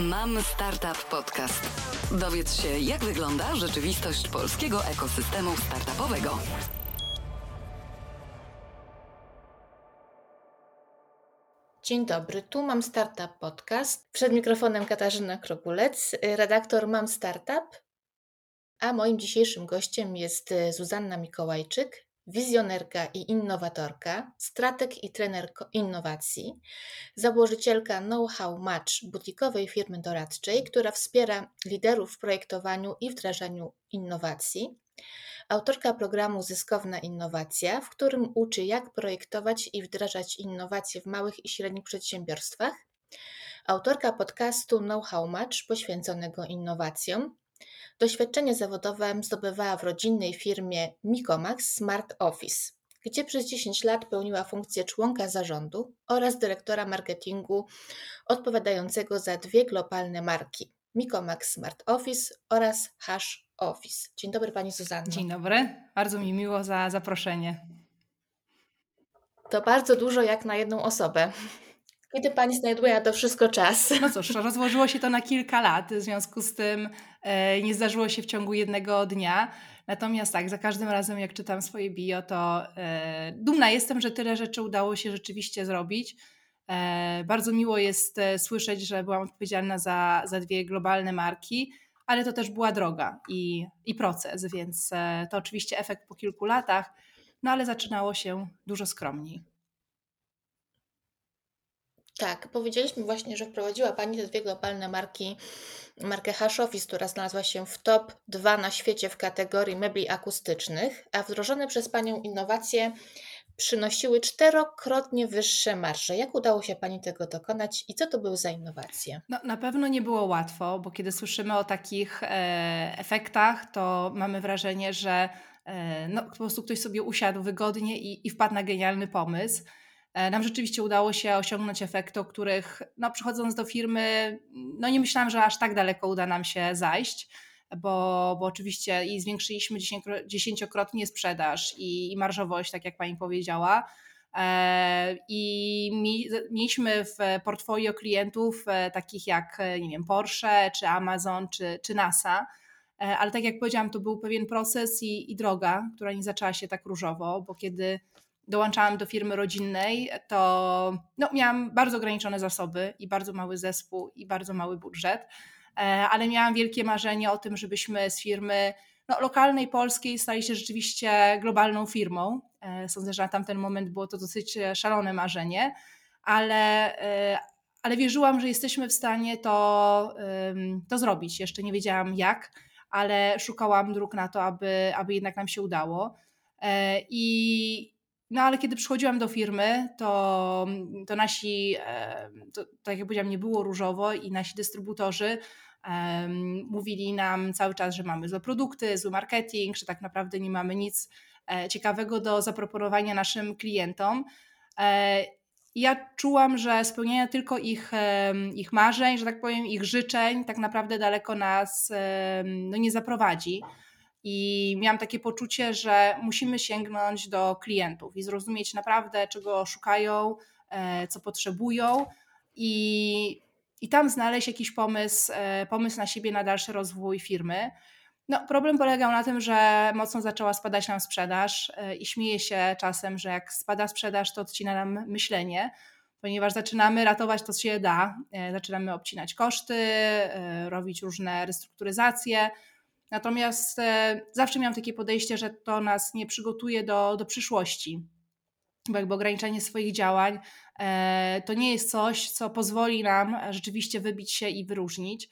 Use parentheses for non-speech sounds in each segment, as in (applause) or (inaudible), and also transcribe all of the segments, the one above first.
Mam Startup Podcast. Dowiedz się, jak wygląda rzeczywistość polskiego ekosystemu startupowego. Dzień dobry, tu mam Startup Podcast. Przed mikrofonem Katarzyna Krogulec, redaktor Mam Startup, a moim dzisiejszym gościem jest Zuzanna Mikołajczyk, wizjonerka i innowatorka, strateg i trener innowacji, założycielka Know-How Match butikowej firmy doradczej, która wspiera liderów w projektowaniu i wdrażaniu innowacji, autorka programu Zyskowna Innowacja, w którym uczy jak projektować i wdrażać innowacje w małych i średnich przedsiębiorstwach, autorka podcastu Know-How Match poświęconego innowacjom, Doświadczenie zawodowe zdobywała w rodzinnej firmie Mikomax Smart Office, gdzie przez 10 lat pełniła funkcję członka zarządu oraz dyrektora marketingu odpowiadającego za dwie globalne marki Mikomax Smart Office oraz Hash Office. Dzień dobry Pani Zuzanno. Dzień dobry, bardzo mi miło za zaproszenie. To bardzo dużo jak na jedną osobę. Kiedy Pani znajduje to wszystko czas? No cóż, rozłożyło się to na kilka lat, w związku z tym e, nie zdarzyło się w ciągu jednego dnia. Natomiast tak, za każdym razem jak czytam swoje bio, to e, dumna jestem, że tyle rzeczy udało się rzeczywiście zrobić. E, bardzo miło jest e, słyszeć, że byłam odpowiedzialna za, za dwie globalne marki, ale to też była droga i, i proces, więc e, to oczywiście efekt po kilku latach, no ale zaczynało się dużo skromniej. Tak, powiedzieliśmy właśnie, że wprowadziła Pani te dwie globalne marki, markę Hashoffice, która znalazła się w top 2 na świecie w kategorii mebli akustycznych, a wdrożone przez Panią innowacje przynosiły czterokrotnie wyższe marże. Jak udało się Pani tego dokonać i co to były za innowacje? No, na pewno nie było łatwo, bo kiedy słyszymy o takich e, efektach, to mamy wrażenie, że e, no, po prostu ktoś sobie usiadł wygodnie i, i wpadł na genialny pomysł. E, nam rzeczywiście udało się osiągnąć efekty, o których no, przychodząc do firmy, no nie myślałam, że aż tak daleko uda nam się zajść, bo, bo oczywiście i zwiększyliśmy dziesięciokrotnie sprzedaż i, i marżowość, tak jak Pani powiedziała. E, I mieliśmy w portfolio klientów e, takich jak nie wiem, Porsche, czy Amazon, czy, czy NASA. Ale tak jak powiedziałam, to był pewien proces i, i droga, która nie zaczęła się tak różowo, bo kiedy dołączałam do firmy rodzinnej, to no, miałam bardzo ograniczone zasoby i bardzo mały zespół i bardzo mały budżet, e, ale miałam wielkie marzenie o tym, żebyśmy z firmy no, lokalnej, polskiej stali się rzeczywiście globalną firmą. E, sądzę, że na tamten moment było to dosyć szalone marzenie, ale, e, ale wierzyłam, że jesteśmy w stanie to, to zrobić. Jeszcze nie wiedziałam jak, ale szukałam dróg na to, aby, aby jednak nam się udało. I, no ale kiedy przychodziłam do firmy, to, to nasi, to, tak jak powiedziałam, nie było różowo i nasi dystrybutorzy um, mówili nam cały czas, że mamy złe produkty, zły marketing, że tak naprawdę nie mamy nic e, ciekawego do zaproponowania naszym klientom. E, ja czułam, że spełnienie tylko ich, ich marzeń, że tak powiem, ich życzeń, tak naprawdę daleko nas no, nie zaprowadzi. I miałam takie poczucie, że musimy sięgnąć do klientów i zrozumieć naprawdę, czego szukają, e, co potrzebują i, i tam znaleźć jakiś pomysł, e, pomysł na siebie, na dalszy rozwój firmy. No, problem polegał na tym, że mocno zaczęła spadać nam sprzedaż e, i śmieję się czasem, że jak spada sprzedaż, to odcina nam myślenie, ponieważ zaczynamy ratować to, co się da. Zaczynamy obcinać koszty, robić różne restrukturyzacje, Natomiast e, zawsze miałam takie podejście, że to nas nie przygotuje do, do przyszłości, bo jakby ograniczenie swoich działań e, to nie jest coś, co pozwoli nam rzeczywiście wybić się i wyróżnić.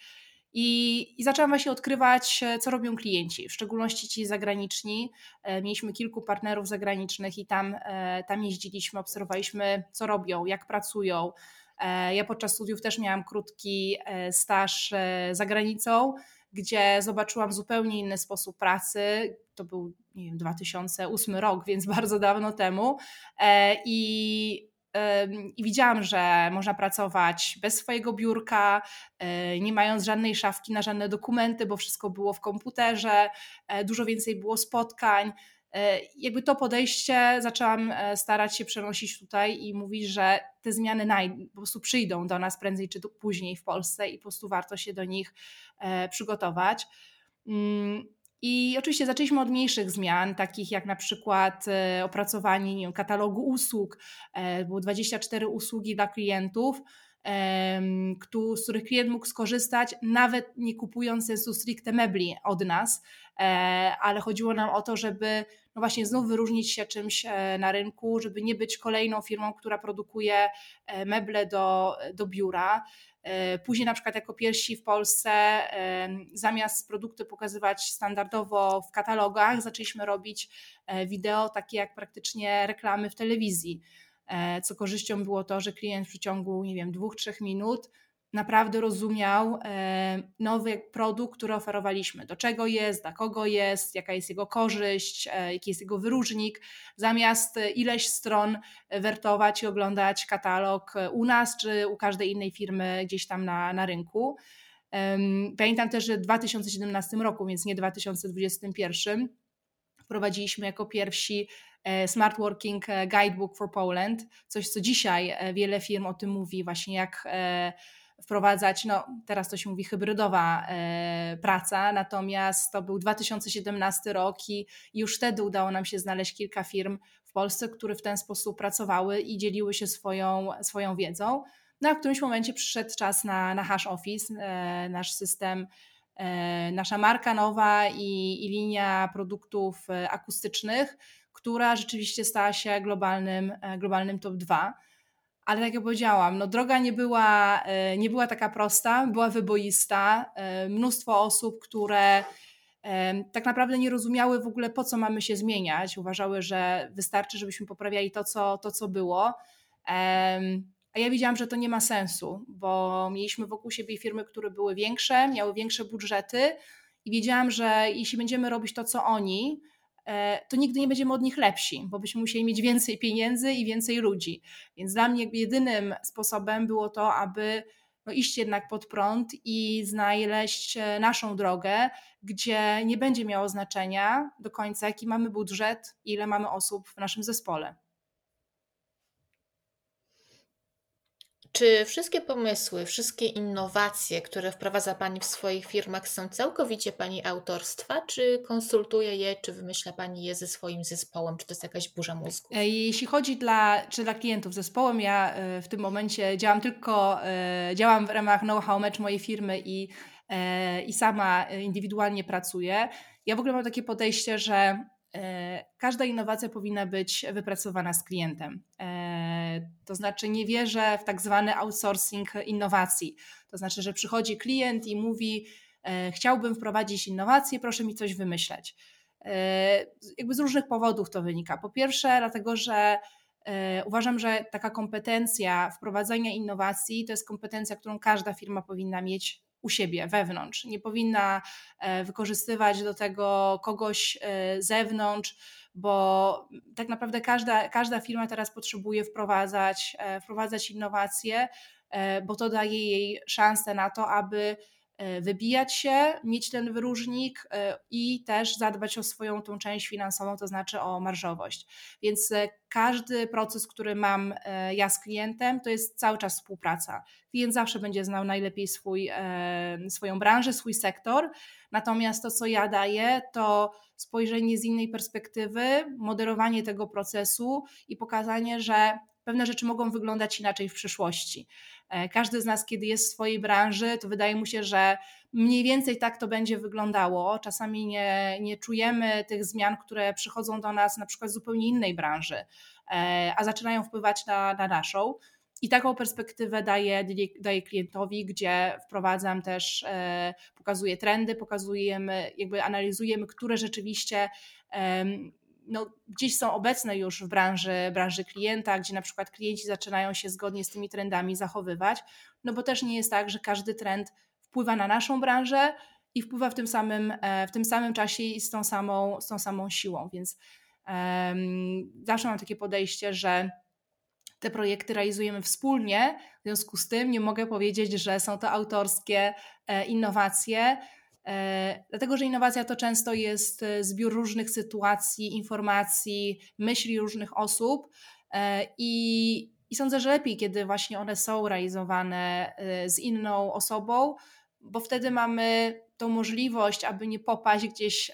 I, I zaczęłam właśnie odkrywać, e, co robią klienci, w szczególności ci zagraniczni. Mieliśmy kilku partnerów zagranicznych i tam, tam jeździliśmy, obserwowaliśmy, co robią, jak pracują. Ja podczas studiów też miałam krótki staż za granicą gdzie zobaczyłam zupełnie inny sposób pracy. To był, nie wiem, 2008 rok, (laughs) więc bardzo dawno temu. E, I i widziałam, że można pracować bez swojego biurka, e, nie mając żadnej szafki na żadne dokumenty, bo wszystko było w komputerze, e, dużo więcej było spotkań. Jakby to podejście zaczęłam starać się przenosić tutaj i mówić, że te zmiany po prostu przyjdą do nas prędzej czy później w Polsce i po prostu warto się do nich przygotować. Mm, I oczywiście zaczęliśmy od mniejszych zmian, takich jak na przykład e, opracowanie nie wiem, katalogu usług. E, było 24 usługi dla klientów, z których klient mógł skorzystać, nawet nie kupując sensu stricte mebli od nas, e, ale chodziło nam o to, żeby no właśnie znów wyróżnić się czymś na rynku, żeby nie być kolejną firmą, która produkuje meble do, do biura. E, później na przykład jako pierwsi w Polsce e, zamiast produkty pokazywać standardowo w katalogach, zaczęliśmy robić e, wideo takie jak praktycznie reklamy w telewizji. Co korzyścią było to, że klient w przeciągu, nie wiem, dwóch, trzech minut naprawdę rozumiał e, nowy produkt, który oferowaliśmy. Do czego jest, dla kogo jest, jaka jest jego korzyść, e, jaki jest jego wyróżnik, zamiast ileś stron wertować i oglądać katalog u nas czy u każdej innej firmy gdzieś tam na, na rynku. Pamiętam też, że w 2017 roku, więc nie 2021, wprowadziliśmy jako pierwsi e, Smart Working Guidebook for Poland, coś co dzisiaj wiele firm o tym mówi, właśnie jak wprowadzać, no teraz to się mówi hybrydowa e, praca, natomiast to był 2017 rok i już wtedy udało nam się znaleźć kilka firm w Polsce, które w ten sposób pracowały i dzieliły się swoją, swoją wiedzą. No a w którymś momencie przyszedł czas na, na Hash Office, e, nasz system, e, nasza marka nowa i, i linia produktów akustycznych, która rzeczywiście stała się globalnym, globalnym top 2 ale tak jak powiedziałam, no droga nie była, e, nie była taka prosta, była wyboista. E, mnóstwo osób, które e, tak naprawdę nie rozumiały w ogóle, po co mamy się zmieniać. Uważały, że wystarczy, żebyśmy poprawiali to, co, to, co było. A ja widziałam, że to nie ma sensu, bo mieliśmy wokół siebie firmy, które były większe, miały większe budżety i wiedziałam, że jeśli będziemy robić to, co oni, to nigdy nie będziemy od nich lepsi, bo byśmy musieli mieć więcej pieniędzy i więcej ludzi. Więc dla mnie jedynym sposobem było to, aby no iść jednak pod prąd i znaleźć e, naszą drogę, gdzie nie będzie miało znaczenia do końca, jaki mamy budżet, ile mamy osób w naszym zespole. Czy wszystkie pomysły, wszystkie innowacje, które wprowadza Pani w swoich firmach są całkowicie Pani autorstwa, czy konsultuje je, czy wymyśla Pani je ze swoim zespołem, czy to jest jakaś burza mózgu? E, jeśli chodzi dla, czy dla klientów zespołem, ja e, w tym momencie działam tylko, e, działam w ramach know-how match mojej firmy i, i sama indywidualnie pracuję. Ja w ogóle mam takie podejście, że każda innowacja powinna być wypracowana z klientem. To znaczy, nie wierzę w tak zwany outsourcing innowacji. To znaczy, że przychodzi klient i mówi: Chciałbym wprowadzić innowację, proszę mi coś wymyśleć. Jakby z różnych powodów to wynika. Po pierwsze, dlatego, że uważam, że taka kompetencja wprowadzania innowacji to jest kompetencja, którą każda firma powinna mieć u siebie, wewnątrz. Nie powinna e, wykorzystywać do tego kogoś e, zewnątrz, bo tak naprawdę każda, każda firma teraz potrzebuje wprowadzać, e, wprowadzać innowacje, bo to daje jej szansę na to, aby wybijać się, mieć ten wyróżnik e, i też zadbać o swoją tą część finansową, to znaczy o marżowość. Więc e, każdy proces, który mam ja z klientem, to jest cały czas współpraca. Klient zawsze będzie znał najlepiej swój, swoją branżę, swój sektor, natomiast to, co ja daję, to spojrzenie z innej perspektywy, moderowanie tego procesu i pokazanie, że pewne rzeczy mogą wyglądać inaczej w przyszłości. E, każdy z nas, kiedy jest w swojej branży, to wydaje mu się, że mniej więcej tak to będzie wyglądało. Czasami nie, nie czujemy tych zmian, które przychodzą do nas na przykład z zupełnie innej branży, e, a zaczynają wpływać na, na naszą. I taką perspektywę daję, daję klientowi, gdzie wprowadzam też, e, pokazuję trendy, pokazujemy, jakby analizujemy, które rzeczywiście no, gdzieś są obecne już w branży, branży klienta, gdzie na przykład klienci zaczynają się zgodnie z tymi trendami zachowywać, no bo też nie jest tak, że każdy trend wpływa na naszą branżę i wpływa w tym samym, e, w tym samym czasie i z tą samą, z tą samą siłą, więc um, zawsze mam takie podejście, że te projekty realizujemy wspólnie, w związku z tym nie mogę powiedzieć, że są to autorskie e, innowacje, dlatego, że innowacja to często jest e, zbiór różnych sytuacji, informacji, myśli różnych osób e, i, i sądzę, że lepiej, kiedy właśnie one są realizowane z inną osobą, bo wtedy mamy tą możliwość, aby nie popaść gdzieś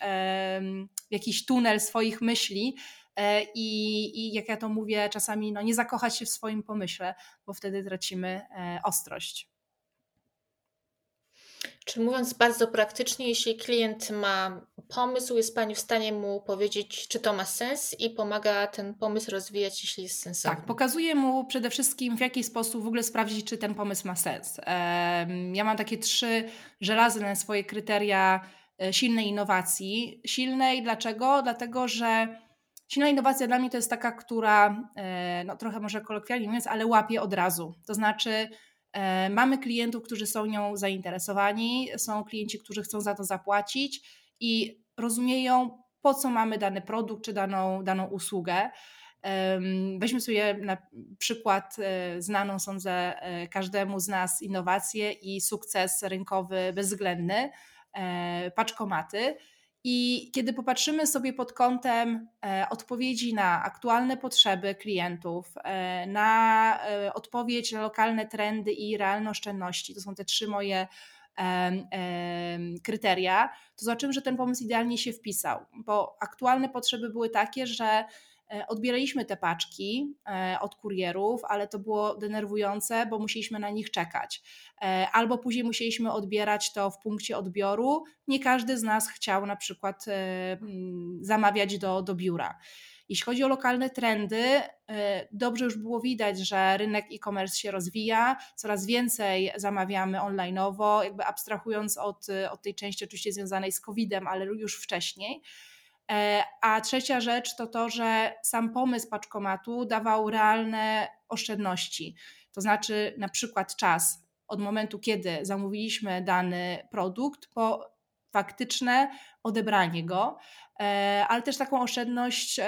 w jakiś tunel swoich myśli, i, i, jak ja to mówię, czasami no, nie zakochać się w swoim pomyśle, bo wtedy tracimy ostrość. Czy mówiąc bardzo praktycznie, jeśli klient ma pomysł, jest Pani w stanie mu powiedzieć, czy to ma sens i pomaga ten pomysł rozwijać, jeśli jest sensowny? Tak, pokazuje mu przede wszystkim, w jaki sposób w ogóle sprawdzić, czy ten pomysł ma sens. Ja mam takie trzy żelazne swoje kryteria e, silnej innowacji. Silnej dlaczego? Dlatego, że silna innowacja dla mnie to jest taka, która, e, no trochę może kolokwialnie mówiąc, ale łapie od razu. To znaczy, mamy klientów, którzy są nią zainteresowani, są klienci, którzy chcą za to zapłacić i rozumieją, po co mamy dany produkt czy daną, daną usługę. Weźmy sobie na przykład e, znaną, sądzę, e, każdemu z nas innowację i sukces rynkowy bezwzględny, paczkomaty. I kiedy popatrzymy sobie pod kątem e, odpowiedzi na aktualne potrzeby klientów, e, na e, odpowiedź na lokalne trendy i realne oszczędności, to są te trzy moje kryteria, to zobaczymy, że ten pomysł idealnie się wpisał, bo aktualne potrzeby były takie, że odbieraliśmy te paczki e, od kurierów, ale to było denerwujące, bo musieliśmy na nich czekać. E, albo później musieliśmy odbierać to w punkcie odbioru. Nie każdy z nas chciał na przykład zamawiać do, do biura. Jeśli chodzi o lokalne trendy, dobrze już było widać, że rynek e-commerce się rozwija, coraz więcej zamawiamy onlineowo, jakby abstrahując od, od tej części oczywiście związanej z COVID-em, ale już wcześniej. E, a trzecia rzecz to to, że sam pomysł paczkomatu dawał realne oszczędności. To znaczy na przykład czas od momentu, kiedy zamówiliśmy dany produkt, po faktyczne odebranie go, e, ale też taką oszczędność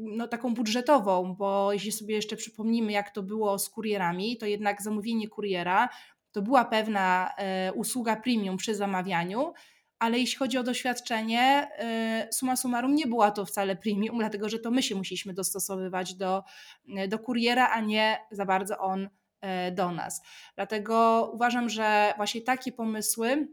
no, taką budżetową, bo jeśli sobie jeszcze przypomnimy, jak to było z kurierami, to jednak zamówienie kuriera to była pewna e, usługa premium przy zamawianiu, ale jeśli chodzi o doświadczenie, y, suma summarum nie była to wcale premium, dlatego że to my się musieliśmy dostosowywać do, y, do kuriera, a nie za bardzo on y, do nas. Dlatego uważam, że właśnie takie pomysły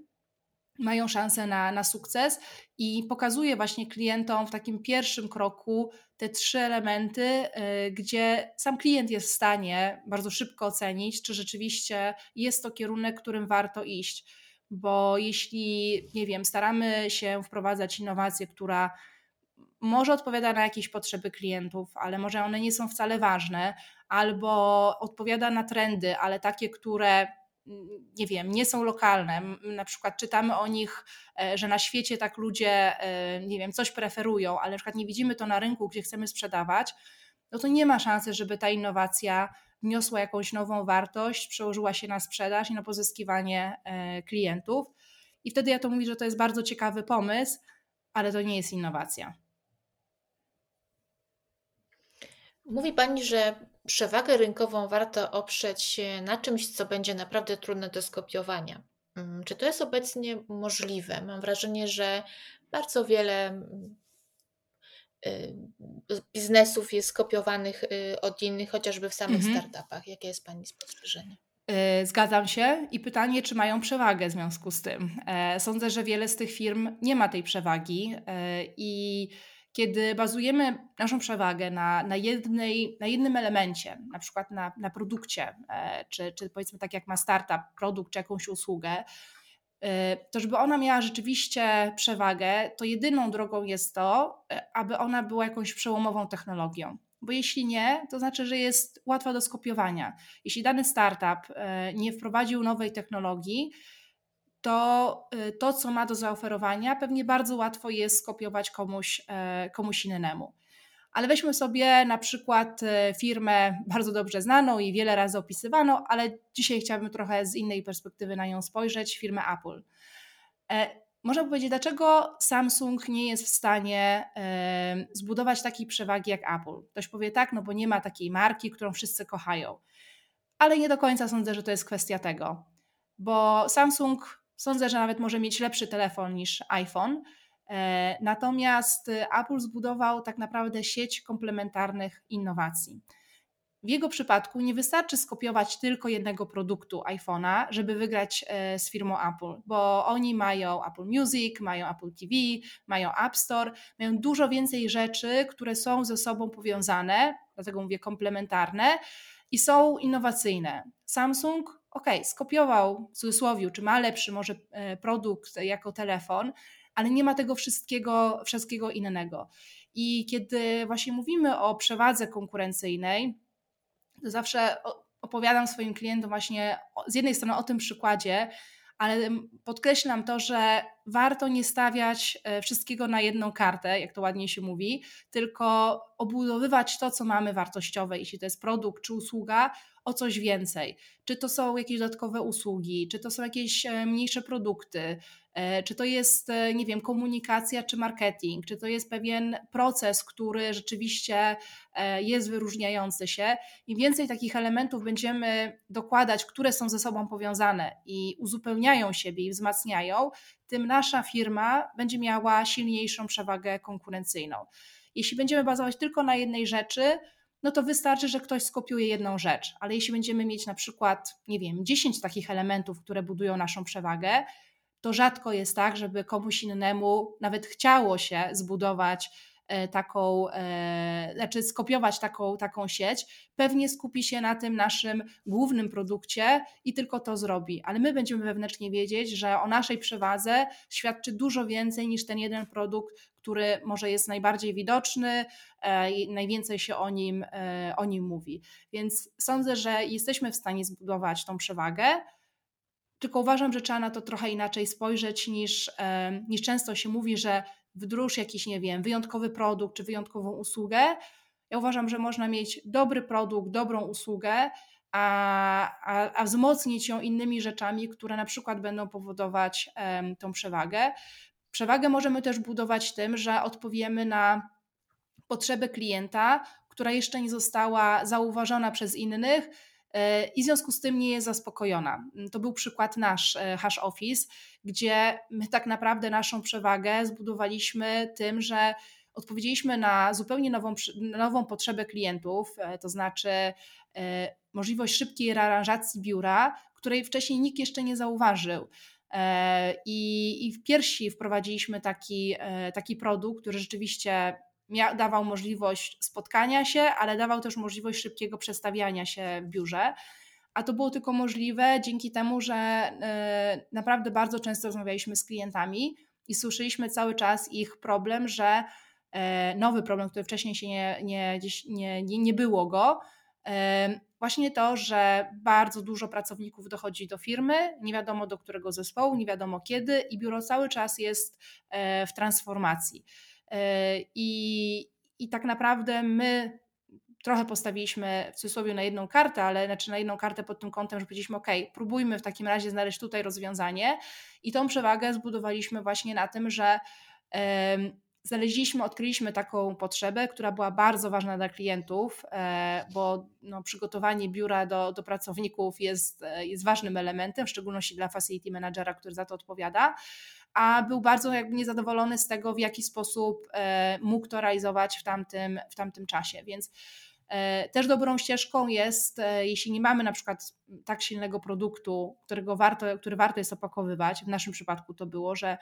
mają szansę na, na sukces i pokazuje właśnie klientom w takim pierwszym kroku te trzy elementy, gdzie sam klient jest w stanie bardzo szybko ocenić, czy rzeczywiście jest to kierunek, którym warto iść bo jeśli, nie wiem, staramy się wprowadzać innowację, która może odpowiada na jakieś potrzeby klientów, ale może one nie są wcale ważne, albo odpowiada na trendy, ale takie, które nie wiem, nie są lokalne. Na przykład czytamy o nich, e, że na świecie tak ludzie, e, nie wiem, coś preferują, ale na przykład nie widzimy to na rynku, gdzie chcemy sprzedawać, no to nie ma szansy, żeby ta innowacja wniosła jakąś nową wartość, przełożyła się na sprzedaż i na pozyskiwanie e, klientów. I wtedy ja to mówię, że to jest bardzo ciekawy pomysł, ale to nie jest innowacja. Mówi Pani, że przewagę rynkową warto oprzeć na czymś, co będzie naprawdę trudne do skopiowania. Mm, czy to jest obecnie możliwe? Mam wrażenie, że bardzo wiele Y, biznesów jest kopiowanych y, od innych, chociażby w samych mhm. startupach. Jakie jest Pani spostrzeżenie? Y, zgadzam się i pytanie, czy mają przewagę w związku z tym. Sądzę, że wiele z tych firm nie ma tej przewagi i kiedy bazujemy naszą przewagę na, na, jednej, na jednym elemencie, na przykład na, na produkcie, czy, czy powiedzmy tak jak ma startup, produkt czy jakąś usługę, to żeby ona miała rzeczywiście przewagę, to jedyną drogą jest to, e, aby ona była jakąś przełomową technologią. Bo jeśli nie, to znaczy, że jest łatwa do skopiowania. Jeśli dany startup e, nie wprowadził nowej technologii, to to, co ma do zaoferowania, pewnie bardzo łatwo jest skopiować komuś, komuś innemu. Ale weźmy sobie na przykład e, firmę bardzo dobrze znaną i wiele razy opisywaną, ale dzisiaj chciałabym trochę z innej perspektywy na nią spojrzeć firmę Apple. E, można powiedzieć, dlaczego Samsung nie jest w stanie e, zbudować takiej przewagi jak Apple. Ktoś powie tak, no bo nie ma takiej marki, którą wszyscy kochają. Ale nie do końca sądzę, że to jest kwestia tego, bo Samsung Sądzę, że nawet może mieć lepszy telefon niż iPhone. E, natomiast Apple zbudował tak naprawdę sieć komplementarnych innowacji. W jego przypadku nie wystarczy skopiować tylko jednego produktu iPhone'a, żeby wygrać e, z firmą Apple, bo oni mają Apple Music, mają Apple TV, mają App Store, mają dużo więcej rzeczy, które są ze sobą powiązane, dlatego mówię komplementarne i są innowacyjne. Samsung, ok, skopiował w cudzysłowie, czy ma lepszy może e, produkt jako telefon, ale nie ma tego wszystkiego, wszystkiego innego. I kiedy właśnie mówimy o przewadze konkurencyjnej, to zawsze opowiadam swoim klientom właśnie z jednej strony o tym przykładzie, ale podkreślam to, że warto nie stawiać e, wszystkiego na jedną kartę, jak to ładnie się mówi, tylko obudowywać to, co mamy wartościowe, jeśli to jest produkt czy usługa, o coś więcej. Czy to są jakieś dodatkowe usługi, czy to są jakieś e, mniejsze produkty, e, czy to jest, nie wiem, komunikacja czy marketing, czy to jest pewien proces, który rzeczywiście jest wyróżniający się. Im więcej takich elementów będziemy dokładać, które są ze sobą powiązane i uzupełniają siebie i wzmacniają, tym nasza firma będzie miała silniejszą przewagę konkurencyjną. Jeśli będziemy bazować tylko na jednej rzeczy, no to wystarczy, że ktoś skopiuje jedną rzecz. Ale jeśli będziemy mieć na przykład, nie wiem, 10 takich elementów, które budują naszą przewagę, to rzadko jest tak, żeby komuś innemu nawet chciało się zbudować taką, e, znaczy skopiować taką, taką sieć, pewnie skupi się na tym naszym głównym produkcie i tylko to zrobi. Ale my będziemy wewnętrznie wiedzieć, że o naszej przewadze świadczy dużo więcej niż ten jeden produkt, który może jest najbardziej widoczny e, i najwięcej się o nim, o nim mówi. Więc sądzę, że jesteśmy w stanie zbudować tą przewagę. Tylko uważam, że trzeba na to trochę inaczej spojrzeć niż, niż często się mówi, że wdróż jakiś, nie wiem, wyjątkowy produkt czy wyjątkową usługę. Ja uważam, że można mieć dobry produkt, dobrą usługę, a, a, a wzmocnić ją innymi rzeczami, które na przykład będą powodować um, tą przewagę. Przewagę możemy też budować tym, że odpowiemy na potrzebę klienta, która jeszcze nie została zauważona przez innych i w związku z tym nie jest zaspokojona. To był przykład nasz e, Hash Office, gdzie my tak naprawdę naszą przewagę zbudowaliśmy tym, że odpowiedzieliśmy na zupełnie nową, nową potrzebę klientów, e, to znaczy możliwość szybkiej rearanżacji biura, której wcześniej nikt jeszcze nie zauważył. I, i w piersi wprowadziliśmy taki, taki produkt, który rzeczywiście dawał możliwość spotkania się, ale dawał też możliwość szybkiego przestawiania się w biurze. A to było tylko możliwe dzięki temu, że e, naprawdę bardzo często rozmawialiśmy z klientami i słyszeliśmy cały czas ich problem, że e, nowy problem, który wcześniej się nie, nie, nie, nie, nie było go, e, właśnie to, że bardzo dużo pracowników dochodzi do firmy, nie wiadomo do którego zespołu, nie wiadomo kiedy i biuro cały czas jest w transformacji. E, I, I tak naprawdę my trochę postawiliśmy w cudzysłowie na jedną kartę, ale znaczy na jedną kartę pod tym kątem, że powiedzieliśmy, ok, próbujmy w takim razie znaleźć tutaj rozwiązanie i tą przewagę zbudowaliśmy właśnie na tym, że znaleźliśmy, odkryliśmy taką potrzebę, która była bardzo ważna dla klientów, e, bo no, przygotowanie biura do, do pracowników jest, e, jest ważnym elementem, w szczególności dla facility managera, który za to odpowiada a był bardzo jakby niezadowolony z tego, w jaki sposób e, mógł to realizować w tamtym, w tamtym czasie. Więc e, też dobrą ścieżką jest, e, jeśli nie mamy na przykład tak silnego produktu, którego warto, który warto jest opakowywać, w naszym przypadku to było, że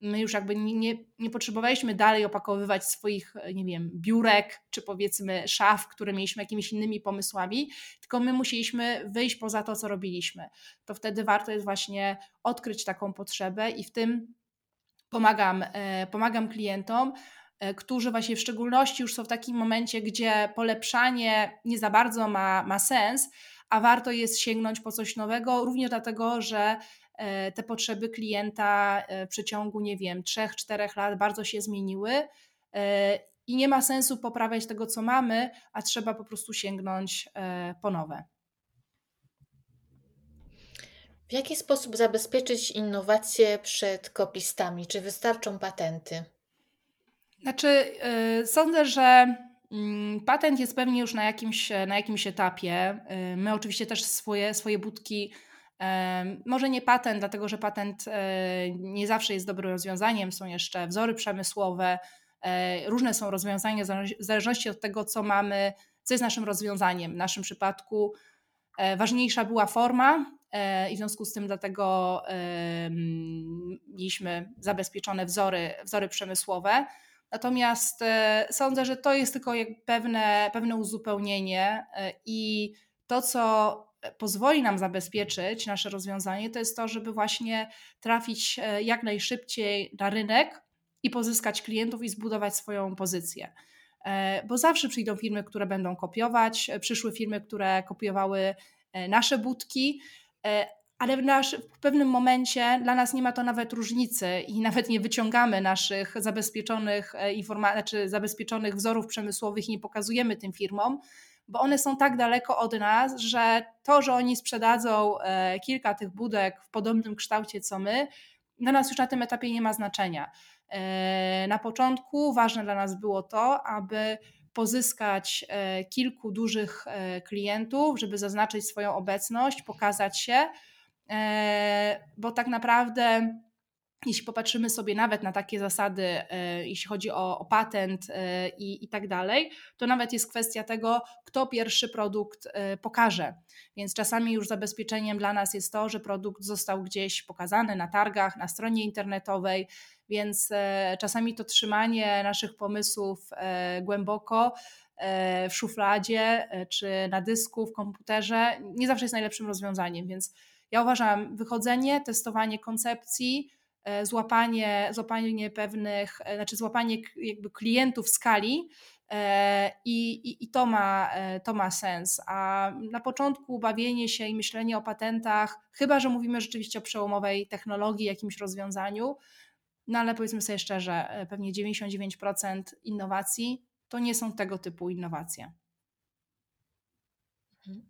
my już jakby nie, nie, potrzebowaliśmy dalej opakowywać swoich, nie wiem, biurek czy powiedzmy szaf, które mieliśmy jakimiś innymi pomysłami, tylko my musieliśmy wyjść poza to, co robiliśmy. To wtedy warto jest właśnie odkryć taką potrzebę i w tym pomagam, e, pomagam klientom, e, którzy właśnie w szczególności już są w takim momencie, gdzie polepszanie nie za bardzo ma, ma sens, a warto jest sięgnąć po coś nowego, również dlatego, że E, te potrzeby klienta e, w przeciągu, nie wiem, 3-4 lat bardzo się zmieniły e, i nie ma sensu poprawiać tego, co mamy, a trzeba po prostu sięgnąć po nowe. W jaki sposób zabezpieczyć innowacje przed kopistami? Czy wystarczą patenty? Znaczy, sądzę, że yy, patent jest pewnie już na jakimś, na jakimś etapie. My oczywiście też swoje, swoje budki Może nie patent, dlatego że patent nie zawsze jest dobrym rozwiązaniem. Są jeszcze wzory przemysłowe, różne są rozwiązania w zależności od tego, co mamy, co jest naszym rozwiązaniem. W naszym przypadku ważniejsza była forma, i w związku z tym dlatego mieliśmy zabezpieczone wzory, wzory przemysłowe. Natomiast e, sądzę, że to jest tylko pewne, pewne uzupełnienie e, i to, co pozwoli nam zabezpieczyć nasze rozwiązanie, to jest to, żeby właśnie trafić e, jak najszybciej na rynek i pozyskać klientów i zbudować swoją pozycję. Bo zawsze przyjdą firmy, które będą kopiować, przyszły firmy, które kopiowały nasze budki, ale w, nasz, w pewnym momencie dla nas nie ma to nawet różnicy i (laughs) nawet nie wyciągamy naszych zabezpieczonych e, informacji, znaczy zabezpieczonych wzorów przemysłowych i nie pokazujemy tym firmom, bo one są tak daleko od nas, że to, że oni sprzedadzą e, kilka tych budek w podobnym kształcie co my, dla nas już na tym etapie nie ma znaczenia. E, na początku ważne dla nas było to, aby pozyskać kilku dużych klientów, żeby zaznaczyć swoją obecność, pokazać się E, bo tak naprawdę jeśli popatrzymy sobie nawet na takie zasady, e, jeśli chodzi o, o patent e, i, i tak dalej, to nawet jest kwestia tego, kto pierwszy produkt pokaże. Więc czasami już zabezpieczeniem dla nas jest to, że produkt został gdzieś pokazany na targach, na stronie internetowej, więc czasami to trzymanie naszych pomysłów głęboko w szufladzie czy na dysku, w komputerze nie zawsze jest najlepszym rozwiązaniem, więc ja uważam, wychodzenie, testowanie koncepcji, e, złapanie, złapanie pewnych, e, znaczy złapanie jakby klientów skali e, i, i, i to, ma, to ma sens. A na początku bawienie się i myślenie o patentach, chyba że mówimy rzeczywiście o przełomowej technologii, jakimś rozwiązaniu, no ale powiedzmy sobie szczerze, pewnie 99% innowacji to nie są tego typu innowacje. Mhm.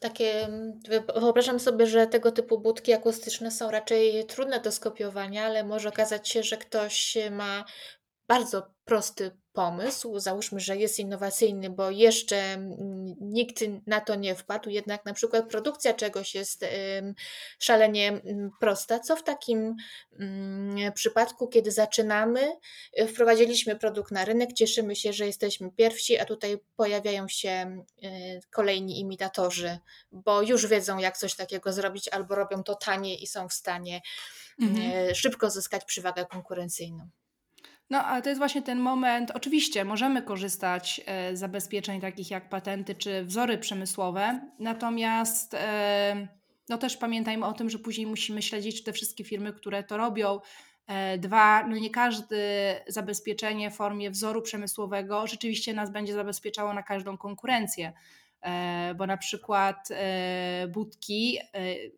Takie, mm, wyobrażam sobie, że tego typu budki akustyczne są raczej trudne do skopiowania, ale może okazać się, że ktoś ma bardzo prosty pomysł, załóżmy, że jest innowacyjny, bo jeszcze nikt na to nie wpadł, jednak na przykład produkcja czegoś jest szalenie prosta. Co w takim przypadku, kiedy zaczynamy, wprowadziliśmy produkt na rynek, cieszymy się, że jesteśmy pierwsi, a tutaj pojawiają się kolejni imitatorzy, bo już wiedzą, jak coś takiego zrobić, albo robią to taniej i są w stanie mhm. szybko zyskać przewagę konkurencyjną. No, ale to jest właśnie ten moment. Oczywiście możemy korzystać e, z zabezpieczeń takich jak patenty czy wzory przemysłowe, natomiast e, no też pamiętajmy o tym, że później musimy śledzić te wszystkie firmy, które to robią. E, dwa, no nie każde zabezpieczenie w formie wzoru przemysłowego rzeczywiście nas będzie zabezpieczało na każdą konkurencję bo na przykład budki,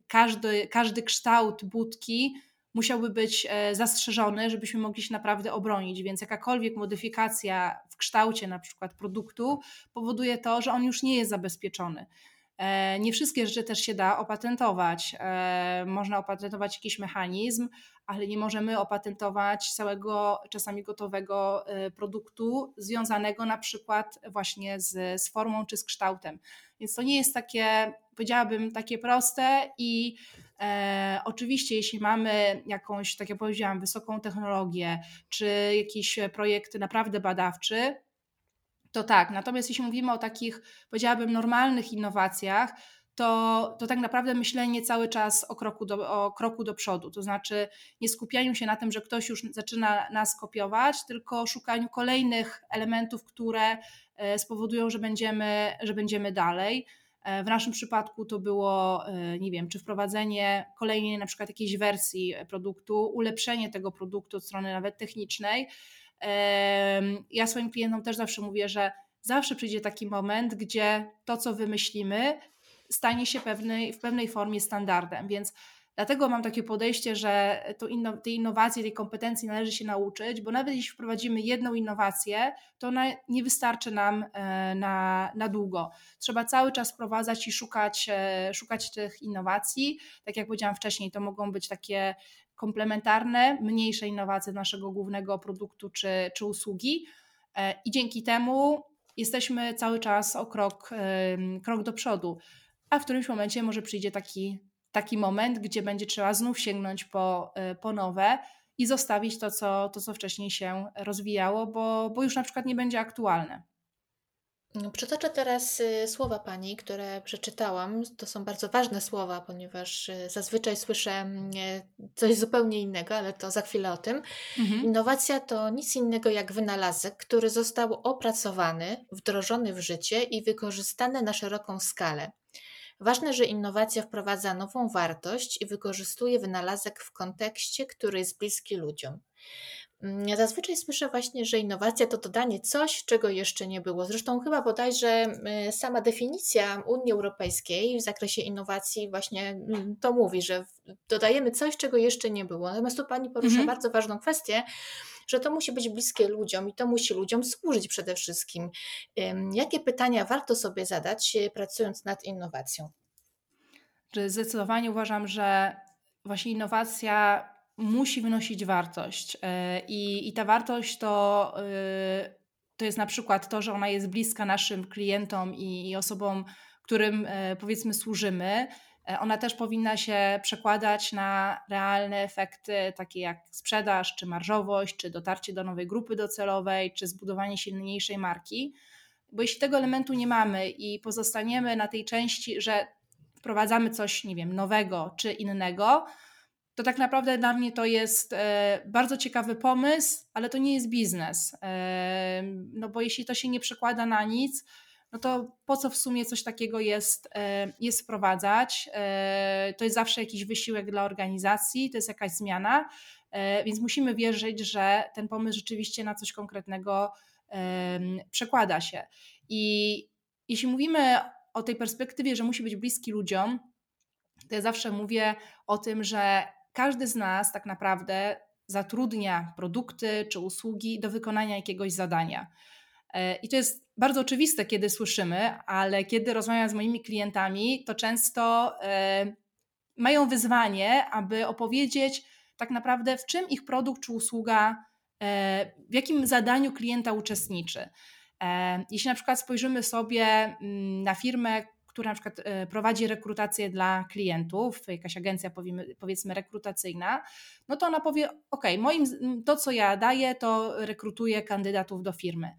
każdy, każdy kształt budki musiałby być e, zastrzeżony, żebyśmy mogli się naprawdę obronić. Więc jakakolwiek modyfikacja w kształcie na przykład produktu powoduje to, że on już nie jest zabezpieczony. E, nie wszystkie rzeczy też się da opatentować. E, można opatentować jakiś mechanizm, ale nie możemy opatentować całego, czasami gotowego produktu, związanego na przykład właśnie z, z formą czy z kształtem. Więc to nie jest takie, powiedziałabym, takie proste i E, oczywiście, jeśli mamy jakąś, tak jak powiedziałam, wysoką technologię, czy jakiś projekt naprawdę badawczy, to tak. Natomiast jeśli mówimy o takich, powiedziałabym, normalnych innowacjach, to, to tak naprawdę myślenie cały czas o kroku, do, o kroku do przodu. To znaczy nie skupianiu się na tym, że ktoś już zaczyna nas kopiować, tylko szukaniu kolejnych elementów, które e, spowodują, że będziemy, że będziemy dalej. E, w naszym przypadku to było, e, nie wiem, czy wprowadzenie kolejnej na przykład jakiejś wersji produktu, ulepszenie tego produktu od strony nawet technicznej. Ja swoim klientom też zawsze mówię, że zawsze przyjdzie taki moment, gdzie to, co wymyślimy, stanie się pewnej, w pewnej formie standardem. Więc Dlatego mam takie podejście, że to inno, tej innowacji, tej kompetencji należy się nauczyć, bo nawet jeśli wprowadzimy jedną innowację, to ona nie wystarczy nam e, na, na długo. Trzeba cały czas wprowadzać i szukać, e, szukać tych innowacji. Tak jak powiedziałam wcześniej, to mogą być takie komplementarne, mniejsze innowacje naszego głównego produktu czy, czy usługi. E, I dzięki temu jesteśmy cały czas o krok, krok do przodu, a w którymś momencie może przyjdzie taki taki moment, gdzie będzie trzeba znów sięgnąć po, po nowe i zostawić to co, to, co wcześniej się rozwijało, bo, bo już na przykład nie będzie aktualne. Przytoczę teraz y, słowa pani, które przeczytałam. To są bardzo ważne słowa, ponieważ y, zazwyczaj słyszę mm, coś zupełnie innego, ale to za chwilę o tym. Mhm. Innowacja to nic innego jak wynalazek, który został opracowany, wdrożony w życie i wykorzystany na szeroką skalę. Ważne, że innowacja wprowadza nową wartość i wykorzystuje wynalazek w kontekście, który jest bliski ludziom. Mm, ja zazwyczaj słyszę właśnie, że innowacja to dodanie coś, czego jeszcze nie było. Zresztą chyba bodajże y, sama definicja Unii Europejskiej w zakresie innowacji właśnie mm, to mówi, że dodajemy coś, czego jeszcze nie było. Natomiast tu Pani porusza mhm. bardzo ważną kwestię, że to musi być bliskie ludziom i to musi ludziom służyć przede wszystkim. Jakie pytania warto sobie zadać, y, pracując nad innowacją? Zdecydowanie uważam, że właśnie innowacja musi wynosić wartość. E, I, i ta wartość to, e, to jest na przykład to, że ona jest bliska naszym klientom i, i osobom, którym e, powiedzmy służymy. Ona też powinna się przekładać na realne efekty, takie jak sprzedaż, czy marżowość, czy dotarcie do nowej grupy docelowej, czy zbudowanie silniejszej marki. Bo jeśli tego elementu nie mamy i pozostaniemy na tej części, że wprowadzamy coś, nie wiem, nowego czy innego, to tak naprawdę dla mnie to jest e, bardzo ciekawy pomysł, ale to nie jest biznes. E, no bo jeśli to się nie przekłada na nic, no to po co w sumie coś takiego jest, e, jest wprowadzać? To jest zawsze jakiś wysiłek dla organizacji, to jest jakaś zmiana, więc musimy wierzyć, że ten pomysł rzeczywiście na coś konkretnego przekłada się. I jeśli mówimy o tej perspektywie, że musi być bliski ludziom, to ja zawsze mówię o tym, że każdy z nas tak naprawdę zatrudnia produkty czy usługi do wykonania jakiegoś zadania. E, I to jest bardzo oczywiste, kiedy słyszymy, ale kiedy rozmawiam z moimi klientami, to często e, mają wyzwanie, aby opowiedzieć tak naprawdę, w czym ich produkt czy usługa, e, w jakim zadaniu klienta uczestniczy. Jeśli na przykład spojrzymy sobie mm, na firmę, która na przykład e, prowadzi rekrutację dla klientów, jakaś agencja powiedzmy rekrutacyjna, no to ona powie, ok, moim, to co ja daję, to rekrutuję kandydatów do firmy.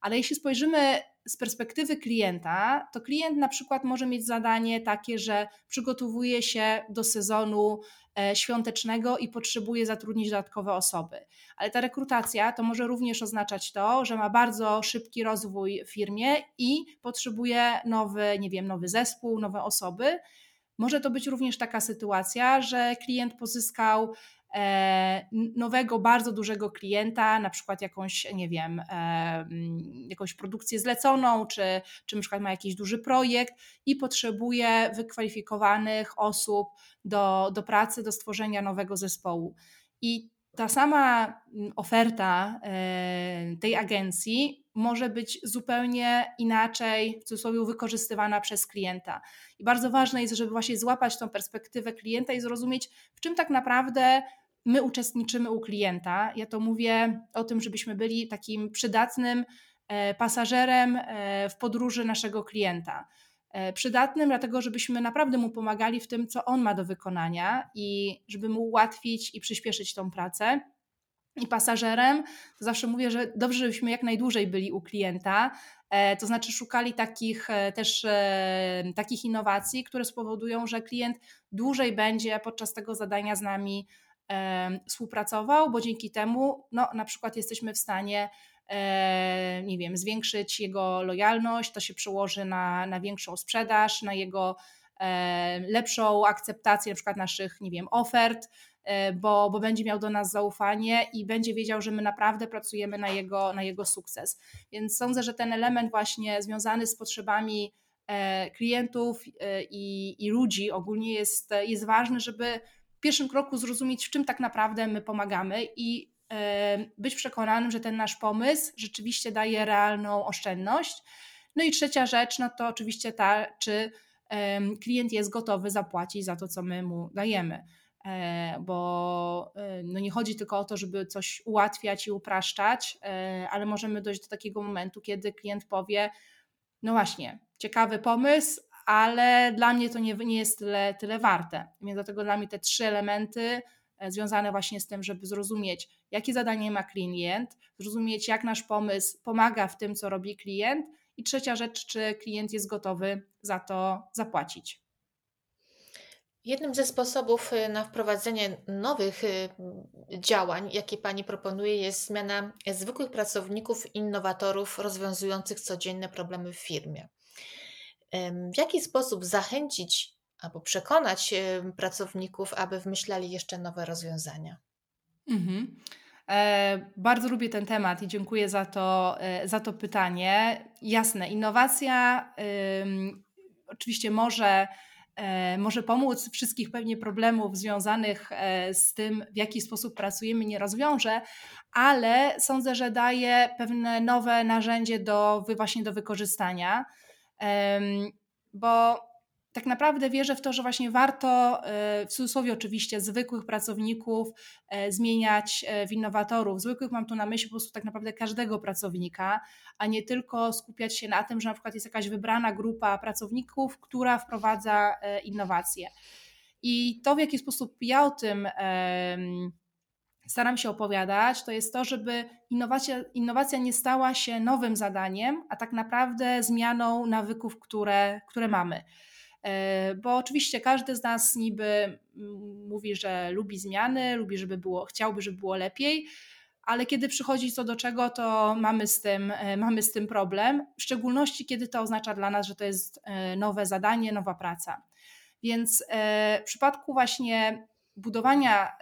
Ale jeśli spojrzymy z perspektywy klienta, to klient na przykład może mieć zadanie takie, że przygotowuje się do sezonu e, świątecznego i potrzebuje zatrudnić dodatkowe osoby. Ale ta rekrutacja to może również oznaczać to, że ma bardzo szybki rozwój w firmie i potrzebuje nowy, nie wiem, nowy zespół, nowe osoby. Może to być również taka sytuacja, że klient pozyskał nowego, bardzo dużego klienta, na przykład jakąś, nie wiem, e, jakąś produkcję zleconą, czy, czy na przykład ma jakiś duży projekt i potrzebuje wykwalifikowanych osób do, do pracy, do stworzenia nowego zespołu. I ta sama oferta e, tej agencji może być zupełnie inaczej, w cudzysłowie, wykorzystywana przez klienta. I bardzo ważne jest, żeby właśnie złapać tą perspektywę klienta i zrozumieć, w czym tak naprawdę my uczestniczymy u klienta. Ja to mówię o tym, żebyśmy byli takim przydatnym e, pasażerem e, w podróży naszego klienta. E, przydatnym, dlatego żebyśmy naprawdę mu pomagali w tym, co on ma do wykonania i żeby mu ułatwić i przyspieszyć tą pracę. I pasażerem, to zawsze mówię, że dobrze, żebyśmy jak najdłużej byli u klienta, to znaczy szukali takich też takich innowacji, które spowodują, że klient dłużej będzie podczas tego zadania z nami współpracował, bo dzięki temu no, na przykład jesteśmy w stanie nie wiem, zwiększyć jego lojalność, to się przełoży na, na większą sprzedaż, na jego lepszą akceptację na przykład naszych, nie wiem, ofert, e, bo, bo będzie miał do nas zaufanie i będzie wiedział, że my naprawdę pracujemy na jego, na jego sukces. Więc sądzę, że ten element właśnie związany z potrzebami e, klientów e, i, i ludzi ogólnie jest, jest ważny, żeby pierwszym kroku zrozumieć, w czym tak naprawdę my pomagamy i e, być przekonanym, że ten nasz pomysł rzeczywiście daje realną oszczędność. No i trzecia rzecz, no to oczywiście ta, czy klient jest gotowy zapłacić za to, co my mu dajemy. E, bo e, no nie chodzi tylko o to, żeby coś ułatwiać i upraszczać, ale możemy dojść do takiego momentu, kiedy klient powie: No właśnie, ciekawy pomysł, ale dla mnie to nie, nie jest tyle, tyle warte. Więc dlatego dla mnie te trzy elementy e, związane właśnie z tym, żeby zrozumieć, jakie zadanie ma klient, zrozumieć, jak nasz pomysł pomaga w tym, co robi klient, i trzecia rzecz, czy klient jest gotowy za to zapłacić. Jednym ze sposobów y, na wprowadzenie nowych y, działań, jakie Pani proponuje, jest zmiana zwykłych pracowników, innowatorów rozwiązujących codzienne problemy w firmie. W jaki sposób zachęcić albo przekonać pracowników, aby wymyślali jeszcze nowe rozwiązania? Mhm. E, bardzo lubię ten temat i dziękuję za to, e, za to pytanie. Jasne, innowacja oczywiście może E, może pomóc wszystkich pewnie problemów związanych e, z tym, w jaki sposób pracujemy, nie rozwiąże, ale sądzę, że daje pewne nowe narzędzie do, właśnie do wykorzystania, bo tak naprawdę wierzę w to, że właśnie warto, e, w cudzysłowie oczywiście, zwykłych pracowników e, zmieniać e, w innowatorów. Zwykłych mam tu na myśli po prostu tak naprawdę każdego pracownika, a nie tylko skupiać się na tym, że na przykład jest jakaś wybrana grupa pracowników, która wprowadza innowacje. I to, w jaki sposób ja o tym staram się opowiadać, to jest to, żeby innowacja, innowacja nie stała się nowym zadaniem, a tak naprawdę zmianą nawyków, które, które mamy. E, bo oczywiście każdy z nas niby mówi, że lubi zmiany, lubi, żeby było, chciałby, żeby było lepiej, ale kiedy przychodzi co do czego, to mamy z tym, e, mamy z tym problem, w szczególności kiedy to oznacza dla nas, że to jest e, nowe zadanie, nowa praca. Więc w przypadku właśnie budowania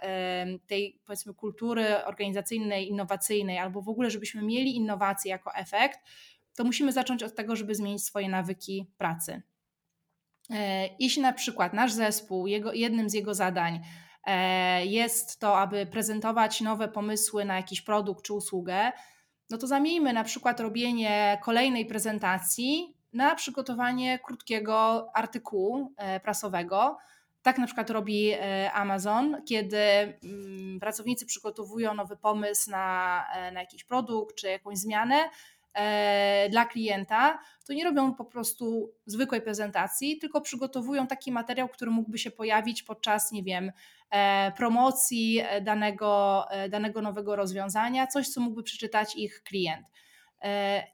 tej powiedzmy kultury organizacyjnej, innowacyjnej, albo w ogóle, żebyśmy mieli innowacje jako efekt, to musimy zacząć od tego, żeby zmienić swoje nawyki pracy. E, jeśli na przykład nasz zespół, jego, jednym z jego zadań e, jest to, aby prezentować nowe pomysły na jakiś produkt czy usługę, no to zamieńmy na przykład robienie kolejnej prezentacji na przygotowanie krótkiego artykułu e, prasowego. Tak na przykład robi Amazon, kiedy mm, pracownicy przygotowują nowy pomysł na, na jakiś produkt czy jakąś zmianę, E, dla klienta, to nie robią po prostu zwykłej prezentacji, tylko przygotowują taki materiał, który mógłby się pojawić podczas, nie wiem, e, promocji danego, e, danego nowego rozwiązania, coś, co mógłby przeczytać ich klient.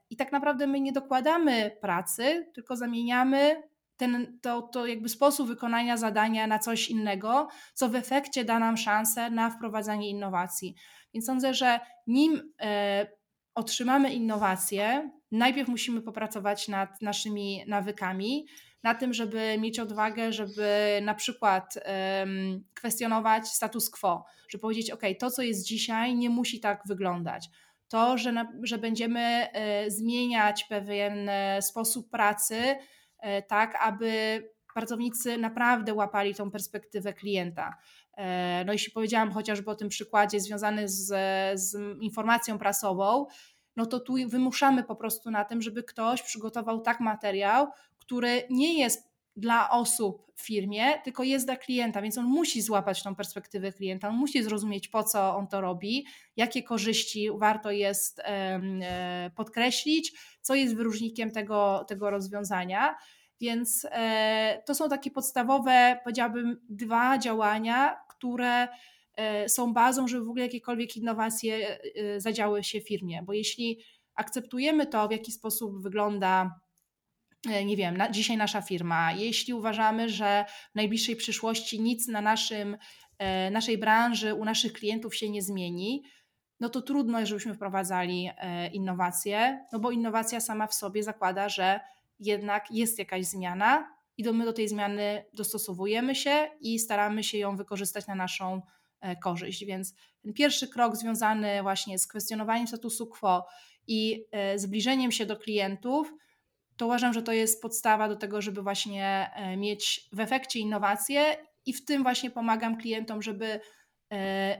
I tak naprawdę my nie dokładamy pracy, tylko zamieniamy ten, to, to jakby sposób wykonania zadania na coś innego, co w efekcie da nam szansę na wprowadzanie innowacji. Więc sądzę, że nim otrzymamy innowacje, najpierw musimy popracować nad naszymi nawykami, na tym, żeby mieć odwagę, żeby na przykład kwestionować status quo, żeby powiedzieć, OK, to co jest dzisiaj nie musi tak wyglądać. To, że, na, że będziemy e, zmieniać pewien e, sposób pracy, e, tak aby pracownicy naprawdę łapali tą perspektywę klienta. E, no jeśli powiedziałam chociażby o tym przykładzie związanym z, z informacją prasową, no to tu wymuszamy po prostu na tym, żeby ktoś przygotował tak materiał, który nie jest dla osób w firmie, tylko jest dla klienta, więc on musi złapać tą perspektywę klienta, on musi zrozumieć, po co on to robi, jakie korzyści warto jest e, podkreślić, co jest wyróżnikiem tego, tego rozwiązania. Więc e, to są takie podstawowe, powiedziałabym, dwa działania, które e, są bazą, żeby w ogóle jakiekolwiek innowacje zadziały się w firmie. Bo jeśli akceptujemy to, w jaki sposób wygląda nie wiem, na, dzisiaj nasza firma, jeśli uważamy, że w najbliższej przyszłości nic na naszym, naszej branży, u naszych klientów się nie zmieni, no to trudno, żebyśmy wprowadzali innowacje, no bo innowacja sama w sobie zakłada, że jednak jest jakaś zmiana i do, my do tej zmiany dostosowujemy się i staramy się ją wykorzystać na naszą e, korzyść. Więc ten pierwszy krok związany właśnie z kwestionowaniem statusu quo i e, zbliżeniem się do klientów, to uważam, że to jest podstawa do tego, żeby właśnie e, mieć w efekcie innowacje i w tym właśnie pomagam klientom, żeby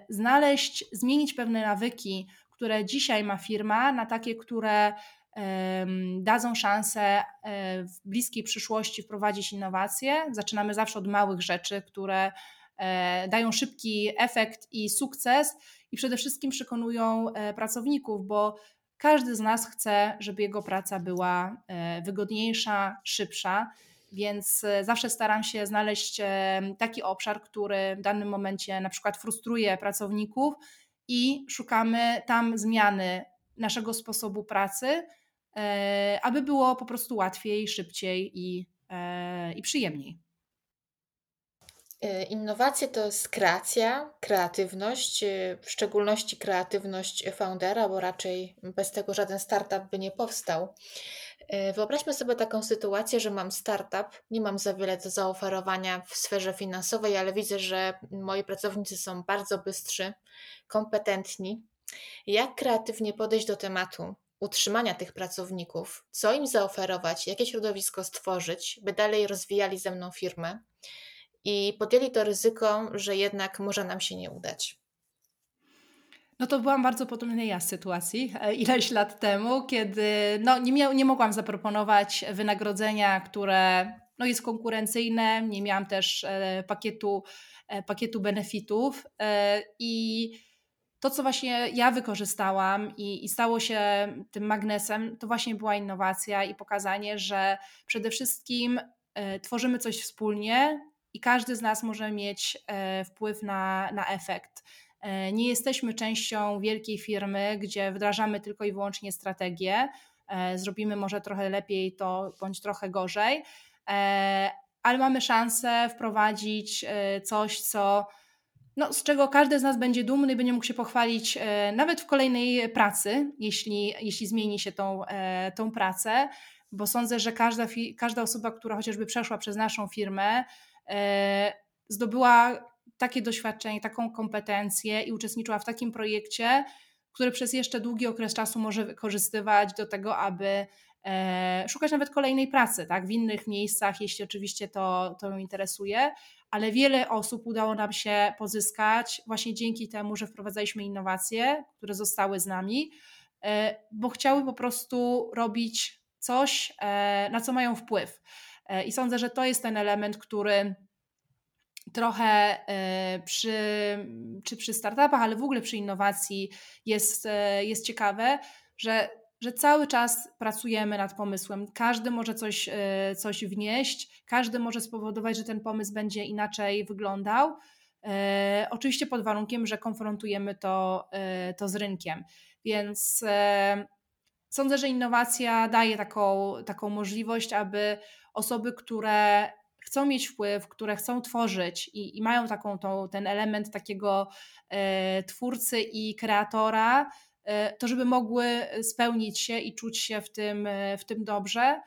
znaleźć, zmienić pewne nawyki, które dzisiaj ma firma, na takie, które dadzą szansę e, w bliskiej przyszłości wprowadzić innowacje. Zaczynamy zawsze od małych rzeczy, które e, dają szybki efekt i sukces i przede wszystkim przekonują e, pracowników, bo każdy z nas chce, żeby jego praca była wygodniejsza, szybsza. Więc e, zawsze staram się znaleźć e, taki obszar, który w danym momencie na przykład frustruje pracowników i szukamy tam zmiany naszego sposobu pracy, aby było po prostu łatwiej, szybciej i, i przyjemniej. Innowacje to jest kreacja, kreatywność, w szczególności kreatywność foundera, bo raczej bez tego żaden startup by nie powstał. E, wyobraźmy sobie taką sytuację, że mam startup, nie mam za wiele do zaoferowania w sferze finansowej, ale widzę, że moi pracownicy są bardzo bystrzy, kompetentni. Jak kreatywnie podejść do tematu utrzymania tych pracowników? Co im zaoferować? Jakie środowisko stworzyć, by dalej rozwijali ze mną firmę i podjęli to ryzyko, że jednak może nam się nie udać? No to byłam bardzo podobnej ja sytuacji e, ileś lat temu, kiedy no, nie, mia- nie mogłam zaproponować wynagrodzenia, które no, jest konkurencyjne, nie miałam też e, pakietu, e, pakietu benefitów e, i to, co właśnie ja wykorzystałam i, i, stało się tym magnesem, to właśnie była innowacja i pokazanie, że przede wszystkim e, tworzymy coś wspólnie i każdy z nas może mieć e, wpływ na, na efekt. E, nie jesteśmy częścią wielkiej firmy, gdzie wdrażamy tylko i wyłącznie strategię. E, zrobimy może trochę lepiej to, bądź trochę gorzej, e, ale mamy szansę wprowadzić coś, co, no, z czego każdy z nas będzie dumny i będzie mógł się pochwalić nawet w kolejnej pracy, jeśli, jeśli zmieni się tą, tą pracę, bo sądzę, że każda, każda osoba, która chociażby przeszła przez naszą firmę, zdobyła takie doświadczenie, taką kompetencję i uczestniczyła w takim projekcie, który przez jeszcze długi okres czasu może wykorzystywać do tego, aby e, szukać nawet kolejnej pracy, tak, w innych miejscach, jeśli oczywiście to, to ją interesuje, ale wiele osób udało nam się pozyskać właśnie dzięki temu, że wprowadzaliśmy innowacje, które zostały z nami, e, bo chciały po prostu robić coś, e, na co mają wpływ. I sądzę, że to jest ten element, który trochę e, przy, czy przy startupach, ale w ogóle przy innowacji jest, e, jest ciekawe, że, że cały czas pracujemy nad pomysłem. Każdy może coś, e, coś wnieść, każdy może spowodować, że ten pomysł będzie inaczej wyglądał. Oczywiście pod warunkiem, że konfrontujemy to, to z rynkiem. Więc sądzę, że innowacja daje taką, taką możliwość, aby osoby, które chcą mieć wpływ, które chcą tworzyć i, i mają taką tą, ten element takiego e, twórcy i kreatora, e, to żeby mogły spełnić się i czuć się w tym, e, w tym dobrze.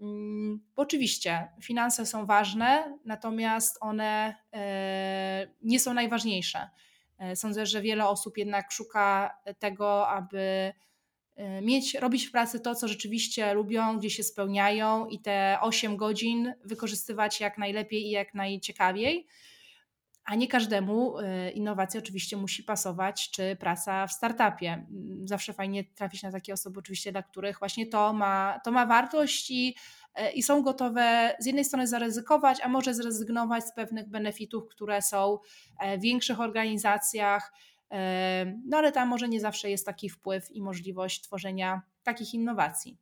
Mm, bo oczywiście finanse są ważne, natomiast one e, nie są najważniejsze. E, sądzę, że wiele osób jednak szuka tego, aby mieć, robić w pracy to, co rzeczywiście lubią, gdzie się spełniają i te 8 godzin wykorzystywać jak najlepiej i jak najciekawiej. A nie każdemu y, innowacja oczywiście musi pasować, czy praca w startupie. Mm, zawsze fajnie trafić na takie osoby, oczywiście, dla których właśnie to ma, to ma wartość i, y, i są gotowe z jednej strony zaryzykować, a może zrezygnować z pewnych benefitów, które są e, w większych organizacjach no ale tam może nie zawsze jest taki wpływ i możliwość tworzenia takich innowacji.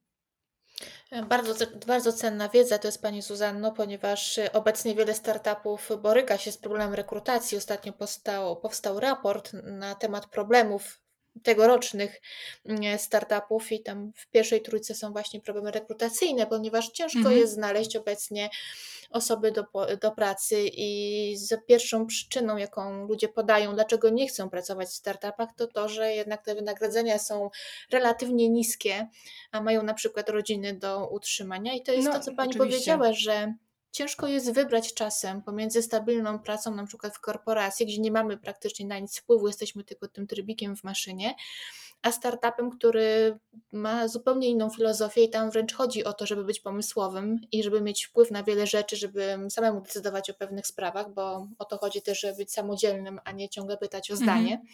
Bardzo, bardzo cenna wiedza to jest Pani Zuzanno, ponieważ obecnie wiele startupów boryka się z problemem rekrutacji. Ostatnio powstał, powstał raport na temat problemów tegorocznych mm, startupów i tam w pierwszej trójce są właśnie problemy rekrutacyjne, ponieważ ciężko mhm. jest znaleźć obecnie osoby do, do pracy i z pierwszą przyczyną, jaką ludzie podają, dlaczego nie chcą pracować w startupach, to to, że jednak te wynagrodzenia są relatywnie niskie, a mają na przykład rodziny do utrzymania i to jest no, to, co Pani oczywiście. powiedziała, że ciężko jest wybrać czasem pomiędzy stabilną pracą, na przykład w korporacji, gdzie nie mamy praktycznie na nic wpływu, jesteśmy tylko tym trybikiem w maszynie, a startupem, który ma zupełnie inną filozofię i tam wręcz chodzi o to, żeby być pomysłowym i żeby mieć wpływ na wiele rzeczy, żeby samemu decydować o pewnych sprawach, bo o to chodzi też, żeby być samodzielnym, a nie ciągle pytać o zdanie. Mhm.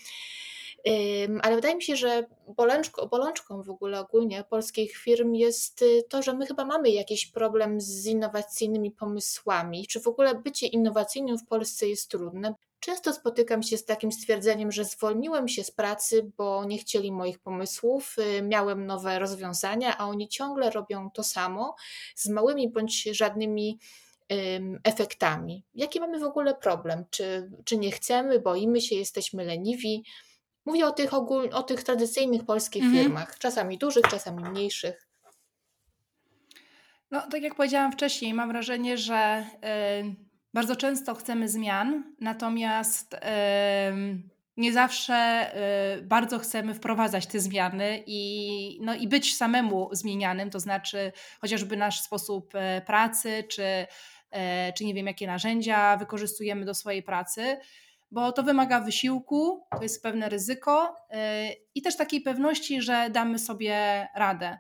Ale wydaje mi się, że bolączką, bolączką w ogóle ogólnie polskich firm jest y, to, że my chyba mamy jakiś problem z innowacyjnymi pomysłami. Czy w ogóle bycie innowacyjnym w Polsce jest trudne? Często spotykam się z takim stwierdzeniem, że zwolniłem się z pracy, bo nie chcieli moich pomysłów, y, miałem nowe rozwiązania, a oni ciągle robią to samo z małymi bądź żadnymi efektami. Jaki mamy w ogóle problem? Czy, czy nie chcemy, boimy się, jesteśmy leniwi? Mówię o tych, ogól, o tych tradycyjnych polskich mhm. firmach, czasami dużych, czasami mniejszych. No, tak jak powiedziałam wcześniej, mam wrażenie, że y, bardzo często chcemy zmian, natomiast y, nie zawsze y, bardzo chcemy wprowadzać te zmiany i, no, i być samemu zmienianym, to znaczy chociażby nasz sposób e, pracy, czy, e, czy nie wiem, jakie narzędzia wykorzystujemy do swojej pracy bo to wymaga wysiłku, to jest pewne ryzyko i też takiej pewności, że damy sobie radę.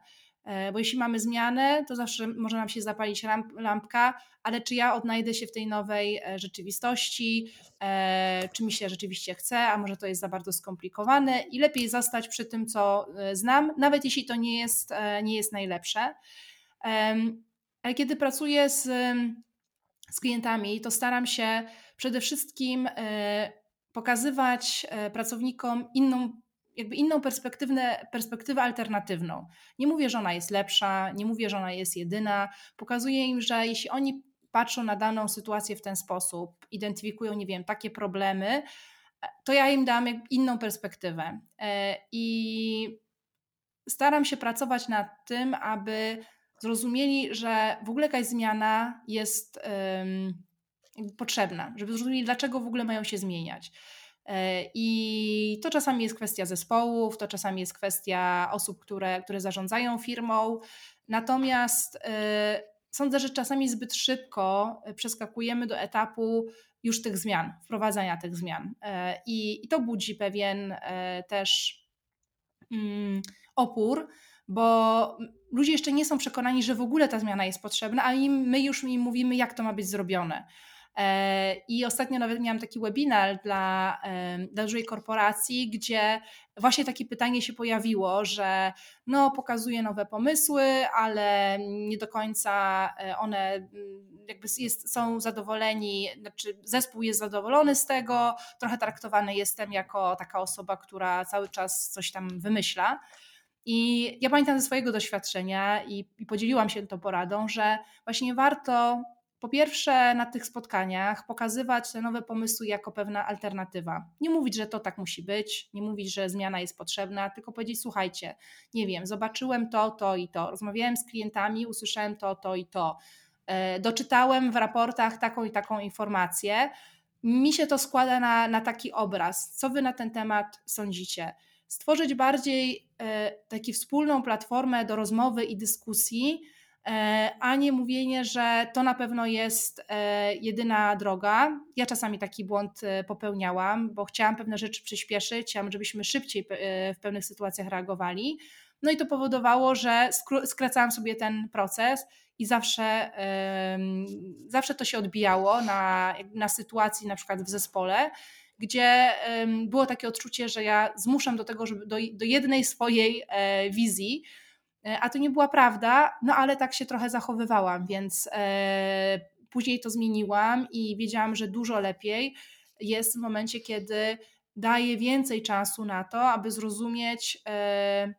E, bo jeśli mamy zmianę, to zawsze może nam się zapalić lampka, ale czy ja odnajdę się w tej nowej e, rzeczywistości, e, czy mi się rzeczywiście chce, a może to jest za bardzo skomplikowane i lepiej zostać przy tym, co znam, nawet jeśli to nie jest, nie jest najlepsze. Kiedy pracuję z, z klientami, to staram się przede wszystkim pokazywać pracownikom inną jakby inną perspektywę, perspektywę alternatywną. Nie mówię, że ona jest lepsza, nie mówię, że ona jest jedyna. Pokazuję im, że jeśli oni patrzą na daną sytuację w ten sposób, identyfikują, nie wiem, takie problemy, to ja im dam inną perspektywę. E, I staram się pracować nad tym, aby zrozumieli, że w ogóle jakaś zmiana jest potrzebna, żeby zrozumieli, dlaczego w ogóle mają się zmieniać. E, I to czasami jest kwestia zespołów, to czasami jest kwestia osób, które, które zarządzają firmą. Natomiast e, sądzę, że czasami zbyt szybko przeskakujemy do etapu już tych zmian, wprowadzania tych zmian. E, I, i to budzi pewien też mm, opór, bo ludzie jeszcze nie są przekonani, że w ogóle ta zmiana jest potrzebna, a my już im mówimy, jak to ma być zrobione. E, I ostatnio nawet miałam taki webinar dla, dla dużej korporacji, gdzie właśnie takie pytanie się pojawiło, że no, pokazuje nowe pomysły, ale nie do końca e, one mm, jakby jest, są zadowoleni, znaczy zespół jest zadowolony z tego, trochę traktowany jestem jako taka osoba, która cały czas coś tam wymyśla. I ja pamiętam ze swojego doświadczenia i, i podzieliłam się tą poradą, że właśnie warto po pierwsze, na tych spotkaniach pokazywać te nowe pomysły jako pewna alternatywa. Nie mówić, że to tak musi być, nie mówić, że zmiana jest potrzebna, tylko powiedzieć: Słuchajcie, nie wiem, zobaczyłem to, to i to, rozmawiałem z klientami, usłyszałem to, to i to, e, doczytałem w raportach taką i taką informację. Mi się to składa na, na taki obraz. Co wy na ten temat sądzicie? Stworzyć bardziej e, taką wspólną platformę do rozmowy i dyskusji a nie mówienie, że to na pewno jest e, jedyna droga. Ja czasami taki błąd e, popełniałam, bo chciałam pewne rzeczy przyspieszyć, chciałam, żebyśmy szybciej w pewnych sytuacjach reagowali. No i to powodowało, że skracałam sobie ten proces i zawsze, zawsze to się odbijało na, na sytuacji, na przykład w zespole, gdzie było takie odczucie, że ja zmuszam do tego, żeby do, do jednej swojej wizji, E, a to nie była prawda, no ale tak się trochę zachowywałam, więc e, później to zmieniłam i wiedziałam, że dużo lepiej jest w momencie, kiedy daję więcej czasu na to, aby zrozumieć e,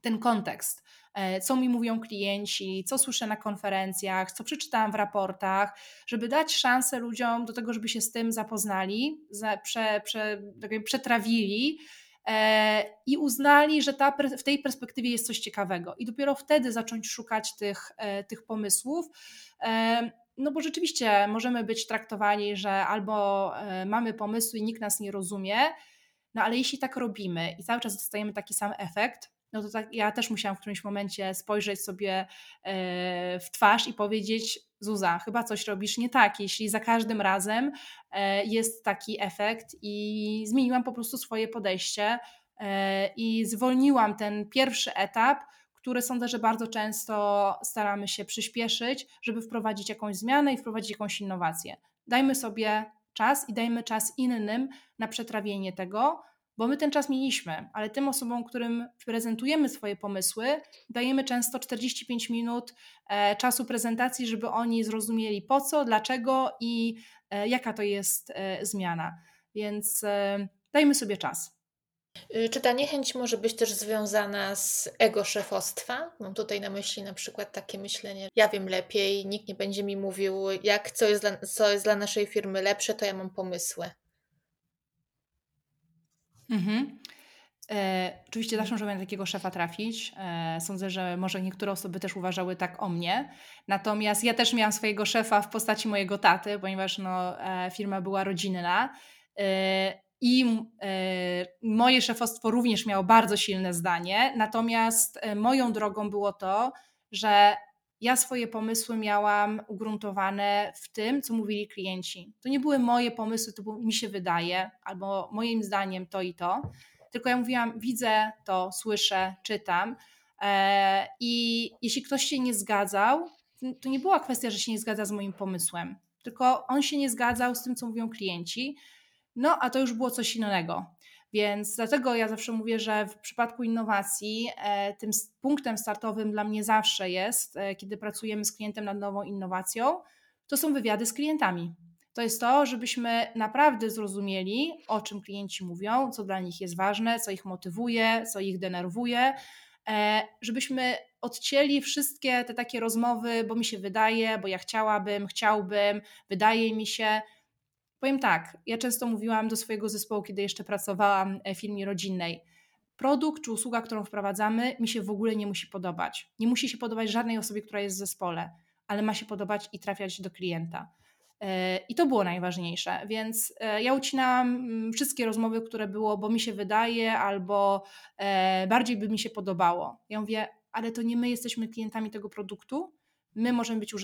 ten kontekst. Co mi mówią klienci, co słyszę na konferencjach, co przeczytałam w raportach, żeby dać szansę ludziom do tego, żeby się z tym zapoznali, prze, prze, tak przetrawili, E, i uznali, że ta, w tej perspektywie jest coś ciekawego. I dopiero wtedy zacząć szukać tych, e, tych pomysłów. E, no bo rzeczywiście możemy być traktowani, że albo mamy pomysły i nikt nas nie rozumie, no ale jeśli tak robimy i cały czas dostajemy taki sam efekt, no to tak, ja też musiałam w którymś momencie spojrzeć sobie w twarz i powiedzieć: Zuza, chyba coś robisz nie tak, jeśli za każdym razem e, jest taki efekt i zmieniłam po prostu swoje podejście e, i zwolniłam ten pierwszy etap, który sądzę, że bardzo często staramy się przyspieszyć, żeby wprowadzić jakąś zmianę i wprowadzić jakąś innowację. Dajmy sobie czas i dajmy czas innym na przetrawienie tego, bo my ten czas mieliśmy, ale tym osobom, którym prezentujemy swoje pomysły, dajemy często 45 minut e, czasu prezentacji, żeby oni zrozumieli po co, dlaczego i jaka to jest zmiana. Więc dajmy sobie czas. Y, czy ta niechęć może być też związana z ego szefostwa? Mam tutaj na myśli na przykład takie myślenie, ja wiem lepiej, nikt nie będzie mi mówił, jak co jest dla, co jest dla naszej firmy lepsze, to ja mam pomysły. Mhm. E, oczywiście zawsze możemy na takiego szefa trafić. E, sądzę, że może niektóre osoby też uważały tak o mnie. Natomiast ja też miałam swojego szefa w postaci mojego taty, ponieważ no, e, firma była rodzinna. E, i e, moje szefostwo również miało bardzo silne zdanie, natomiast e, moją drogą było to, że ja swoje pomysły miałam ugruntowane w tym, co mówili klienci. To nie były moje pomysły, to było, mi się wydaje, albo moim zdaniem to i to, tylko ja mówiłam, widzę to, słyszę, czytam. E, I jeśli ktoś się nie zgadzał, to nie była kwestia, że się nie zgadza z moim pomysłem, tylko on się nie zgadzał z tym, co mówią klienci. No, a to już było coś innego. Więc dlatego ja zawsze mówię, że w przypadku innowacji e, tym punktem startowym dla mnie zawsze jest, e, kiedy pracujemy z klientem nad nową innowacją, to są wywiady z klientami. To jest to, żebyśmy naprawdę zrozumieli, o czym klienci mówią, co dla nich jest ważne, co ich motywuje, co ich denerwuje, e, żebyśmy odcięli wszystkie te takie rozmowy, bo mi się wydaje, bo ja chciałabym, chciałbym, wydaje mi się Powiem tak, ja często mówiłam do swojego zespołu, kiedy jeszcze pracowałam w firmie rodzinnej. Produkt czy usługa, którą wprowadzamy, mi się w ogóle nie musi podobać. Nie musi się podobać żadnej osobie, która jest w zespole, ale ma się podobać i trafiać do klienta. E, I to było najważniejsze, więc e, ja ucinałam mm, wszystkie rozmowy, które było, bo mi się wydaje, albo e, bardziej by mi się podobało. Ja mówię, ale to nie my jesteśmy klientami tego produktu, my możemy być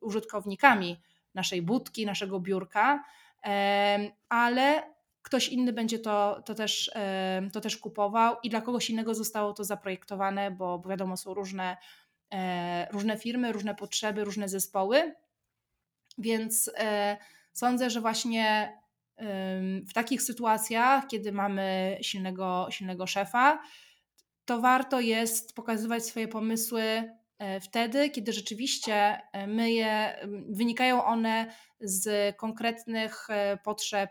użytkownikami naszej budki, naszego biurka, ale ktoś inny będzie to, to, też, to też kupował i dla kogoś innego zostało to zaprojektowane, bo, bo wiadomo, są różne, e, różne firmy, różne potrzeby, różne zespoły. Więc e, sądzę, że właśnie w takich sytuacjach, kiedy mamy silnego, silnego szefa, to warto jest pokazywać swoje pomysły wtedy, kiedy rzeczywiście e, my je, wynikają one z konkretnych e, potrzeb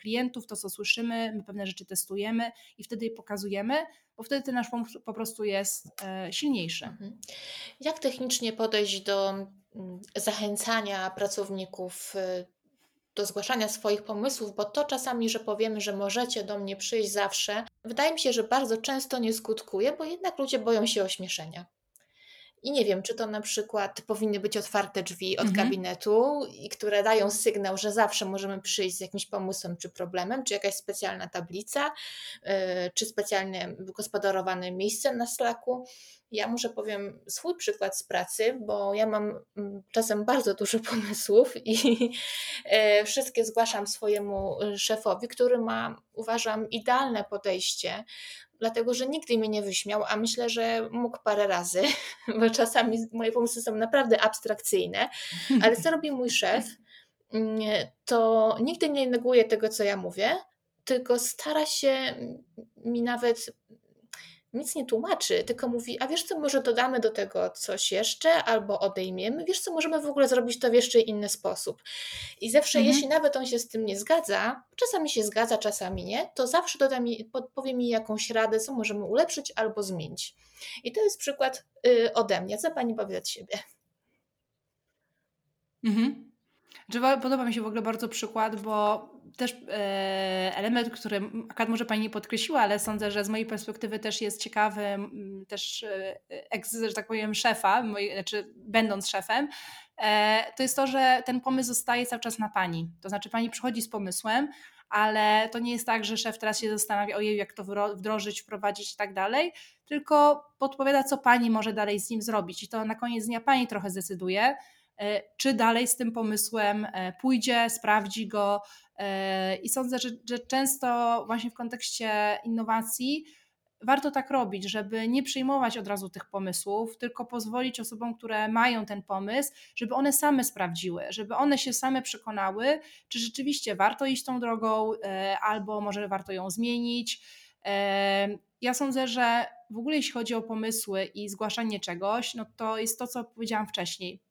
klientów, to co słyszymy, my pewne rzeczy testujemy i wtedy je pokazujemy, bo wtedy ten nasz pomysł po prostu jest silniejszy. Mhm. Jak technicznie podejść do zachęcania pracowników do zgłaszania swoich pomysłów, bo to czasami, że powiemy, że możecie do mnie przyjść zawsze, wydaje mi się, że bardzo często nie skutkuje, bo jednak ludzie boją się ośmieszenia. I nie wiem, czy to na przykład powinny być otwarte drzwi od mhm. gabinetu, i które dają sygnał, że zawsze możemy przyjść z jakimś pomysłem czy problemem, czy jakaś specjalna tablica, yy, czy specjalnie wygospodarowane miejsce na Slacku. Ja muszę powiem swój przykład z pracy, bo ja mam mm, czasem bardzo dużo pomysłów i yy, (laughs) wszystkie zgłaszam swojemu y, szefowi, który ma, uważam, idealne podejście dlatego że nigdy mnie nie wyśmiał, a myślę, że mógł parę razy, (laughs) bo czasami moje pomysły są naprawdę abstrakcyjne, ale co robi mój szef, mm, to nigdy nie neguje tego, co ja mówię, tylko stara się mi nawet nic nie tłumaczy, tylko mówi, a wiesz co, może dodamy do tego coś jeszcze, albo odejmiemy, wiesz co, możemy w ogóle zrobić to w jeszcze inny sposób. I zawsze, mhm. jeśli nawet on się z tym nie zgadza, czasami się zgadza, czasami nie, to zawsze doda mi, podpowie mi jakąś radę, co możemy ulepszyć albo zmienić. I to jest przykład y, ode mnie. Co Pani powie od siebie? Mhm. Podoba mi się w ogóle bardzo przykład, bo też e, element, który akurat może Pani nie podkreśliła, ale sądzę, że z mojej perspektywy też jest ciekawy, też e, ex, że tak powiem, szefa, moi, znaczy będąc szefem, e, to jest to, że ten pomysł zostaje cały czas na Pani. To znaczy Pani przychodzi z pomysłem, ale to nie jest tak, że szef teraz się zastanawia, ojej, jak to wdrożyć, wprowadzić i tak dalej, tylko podpowiada, co Pani może dalej z nim zrobić i to na koniec dnia Pani trochę zdecyduje, czy dalej z tym pomysłem e, pójdzie, sprawdzi go. E, I sądzę, że, że często właśnie w kontekście innowacji warto tak robić, żeby nie przyjmować od razu tych pomysłów, tylko pozwolić osobom, które mają ten pomysł, żeby one same sprawdziły, żeby one się same przekonały, czy rzeczywiście warto iść tą drogą, albo może warto ją zmienić. Ja sądzę, że w ogóle jeśli chodzi o pomysły i zgłaszanie czegoś, no to jest to, co powiedziałam wcześniej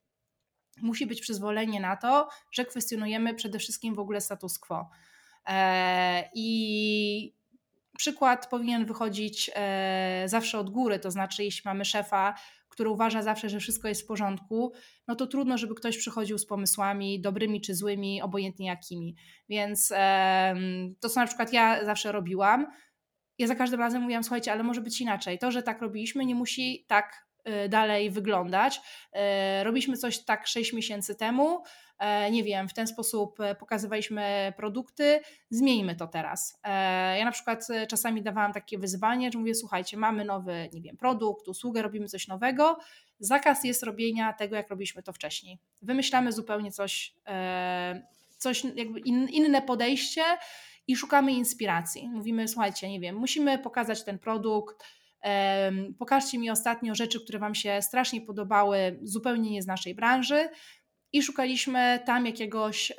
musi być przyzwolenie na to, że kwestionujemy przede wszystkim w ogóle status quo. E, I przykład powinien wychodzić e, zawsze od góry, to znaczy, jeśli mamy szefa, który uważa zawsze, że wszystko jest w porządku, no to trudno, żeby ktoś przychodził z pomysłami dobrymi czy złymi, obojętnie jakimi. Więc to, co na przykład ja zawsze robiłam, ja za każdym razem mówiłam, słuchajcie, ale może być inaczej. To, że tak robiliśmy, nie musi tak dalej wyglądać. Y, robiliśmy coś tak 6 miesięcy temu, e, nie wiem, w ten sposób e, pokazywaliśmy produkty, zmieńmy to teraz. E, ja na przykład czasami dawałam takie wyzwanie, że mówię, słuchajcie, mamy nowy, nie wiem, produkt, usługę, robimy coś nowego, zakaz jest robienia tego, jak robiliśmy to wcześniej. Wymyślamy zupełnie coś, coś jakby inne podejście i szukamy inspiracji. Mówimy, słuchajcie, nie wiem, musimy pokazać ten produkt, pokażcie mi ostatnio rzeczy, które Wam się strasznie podobały, zupełnie nie z naszej branży. I szukaliśmy tam jakiegoś,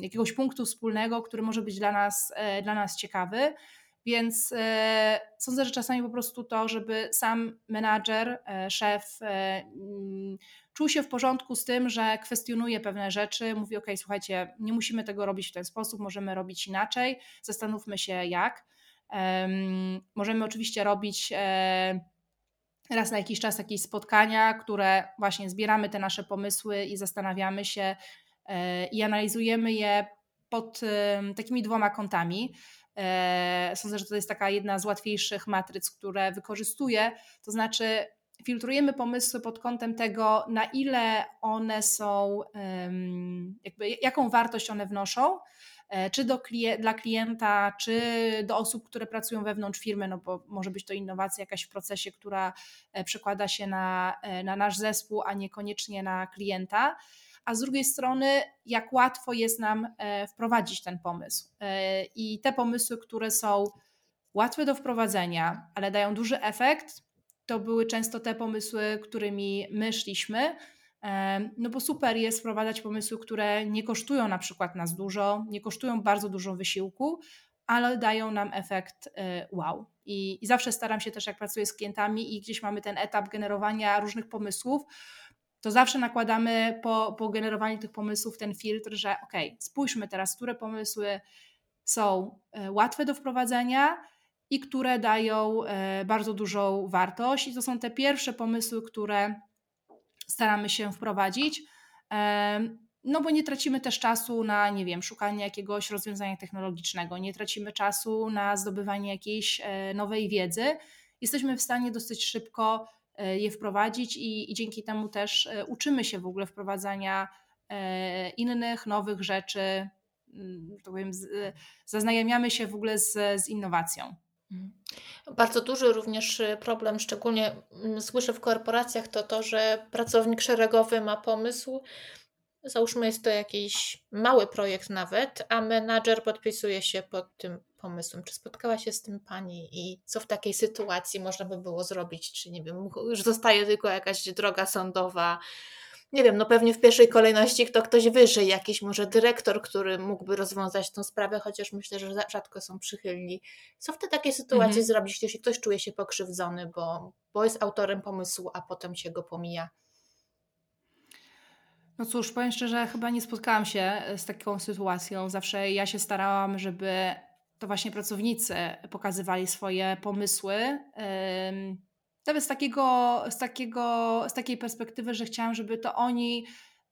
jakiegoś punktu wspólnego, który może być dla nas, e, dla nas ciekawy. Więc e, sądzę, że czasami po prostu to, żeby sam menadżer, e, szef mm, czuł się w porządku z tym, że kwestionuje pewne rzeczy, mówi: OK, słuchajcie, nie musimy tego robić w ten sposób, możemy robić inaczej, zastanówmy się jak. Możemy oczywiście robić e, raz na jakiś czas jakieś spotkania, które właśnie zbieramy te nasze pomysły i zastanawiamy się i analizujemy je pod takimi dwoma kątami. E, sądzę, że to jest taka jedna z łatwiejszych matryc, które wykorzystuję. To znaczy, filtrujemy pomysły pod kątem tego, na ile one są, jakby jaką wartość one wnoszą, e, czy do dla klienta, czy do osób, które pracują wewnątrz firmy, no bo może być to innowacja jakaś w procesie, która e, przekłada się na, na nasz zespół, a niekoniecznie na klienta a z drugiej strony, jak łatwo jest nam e, wprowadzić ten pomysł. E, I te pomysły, które są łatwe do wprowadzenia, ale dają duży efekt, to były często te pomysły, którymi my szliśmy. No bo super jest wprowadzać pomysły, które nie kosztują na przykład nas dużo, nie kosztują bardzo dużo wysiłku, ale dają nam efekt wow. I, I zawsze staram się też, jak pracuję z klientami i gdzieś mamy ten etap generowania różnych pomysłów, to zawsze nakładamy po, po generowaniu tych pomysłów ten filtr, że ok, spójrzmy teraz, które pomysły są e, łatwe do wprowadzenia i które dają e, bardzo dużą wartość. I to są te pierwsze pomysły, które staramy się wprowadzić. E, no bo nie tracimy też czasu na, nie wiem, szukanie jakiegoś rozwiązania technologicznego, nie tracimy czasu na zdobywanie jakiejś nowej wiedzy. Jesteśmy w stanie dosyć szybko E, je wprowadzić i, i dzięki temu też e, uczymy się w ogóle wprowadzania e, innych, nowych rzeczy, mm, tak powiem, zaznajamiamy się w ogóle z, z innowacją. Mhm. Bardzo duży również problem, szczególnie mm, słyszę w korporacjach, to to, że pracownik szeregowy ma pomysł. Załóżmy, jest to jakiś mały projekt nawet, a menadżer podpisuje się pod tym pomysłem. Czy spotkała się z tym pani i co w takiej sytuacji można by było zrobić? Czy nie wiem, (laughs) już zostaje tylko jakaś droga sądowa? Nie wiem, no pewnie w pierwszej kolejności kto ktoś wyżej, jakiś może dyrektor, który mógłby rozwiązać tę sprawę, chociaż myślę, że rzadko są przychylni. Co w tej takiej sytuacji mhm. zrobić, jeśli ktoś czuje się pokrzywdzony, bo, bo jest autorem pomysłu, a potem się go pomija? No cóż, powiem szczerze, chyba nie spotkałam się z taką sytuacją. Zawsze ja się starałam, żeby to właśnie pracownicy pokazywali swoje pomysły. Nawet z, takiego, z, takiego, z takiej perspektywy, że chciałam, żeby to oni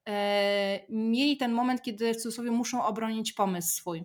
e, mieli ten moment, kiedy w cudzysłowie muszą obronić pomysł swój.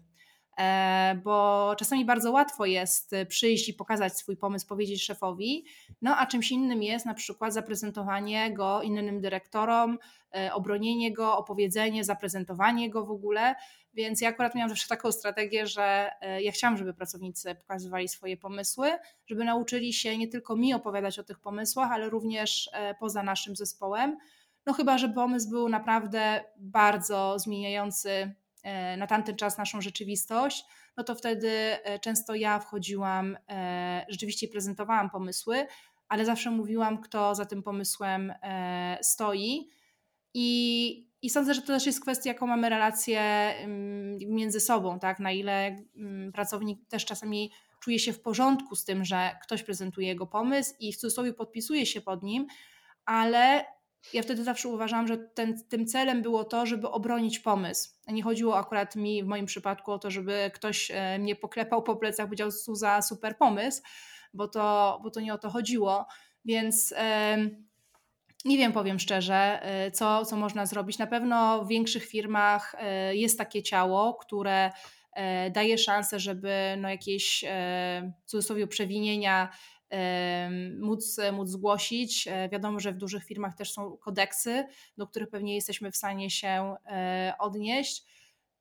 E, bo czasami bardzo łatwo jest przyjść i pokazać swój pomysł, powiedzieć szefowi, no a czymś innym jest na przykład zaprezentowanie go innym dyrektorom, e, obronienie go, opowiedzenie, zaprezentowanie go w ogóle. Więc ja akurat miałam zawsze taką strategię, że e, ja chciałam, żeby pracownicy pokazywali swoje pomysły, żeby nauczyli się nie tylko mi opowiadać o tych pomysłach, ale również poza naszym zespołem. No chyba, że pomysł był naprawdę bardzo zmieniający E, na tamten czas naszą rzeczywistość, no to wtedy e, często ja wchodziłam, e, rzeczywiście prezentowałam pomysły, ale zawsze mówiłam, kto za tym pomysłem stoi. I, i sądzę, że to też jest kwestia, jaką mamy relację mm, między sobą, tak? Na ile mm, pracownik też czasami czuje się w porządku z tym, że ktoś prezentuje jego pomysł i w cudzysłowie podpisuje się pod nim, ale ja wtedy zawsze uważałam, że ten, tym celem było to, żeby obronić pomysł. Nie chodziło akurat mi w moim przypadku o to, żeby ktoś e, mnie poklepał po plecach, powiedział za super pomysł, bo to, bo to nie o to chodziło. Więc nie wiem, powiem szczerze, e, co, co można zrobić. Na pewno w większych firmach e, jest takie ciało, które daje szansę, żeby no jakieś w cudzysłowie przewinienia móc, móc zgłosić. Wiadomo, że w dużych firmach też są kodeksy, do których pewnie jesteśmy w stanie się odnieść.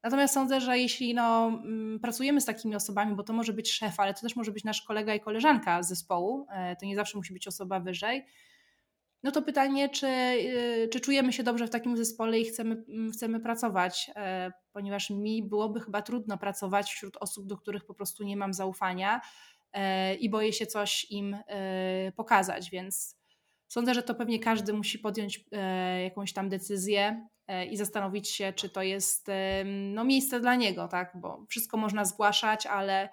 Natomiast sądzę, że jeśli no, mm, pracujemy z takimi osobami, bo to może być szef, ale to też może być nasz kolega i koleżanka z zespołu, to nie zawsze musi być osoba wyżej, no to pytanie, czy, czy czujemy się dobrze w takim zespole i chcemy, mm, chcemy pracować, ponieważ mi byłoby chyba trudno pracować wśród osób, do których po prostu nie mam zaufania E, i boję się coś im e, pokazać, więc sądzę, że to pewnie każdy musi podjąć e, jakąś tam decyzję i zastanowić się, czy to jest no, miejsce dla niego, tak? Bo wszystko można zgłaszać, ale,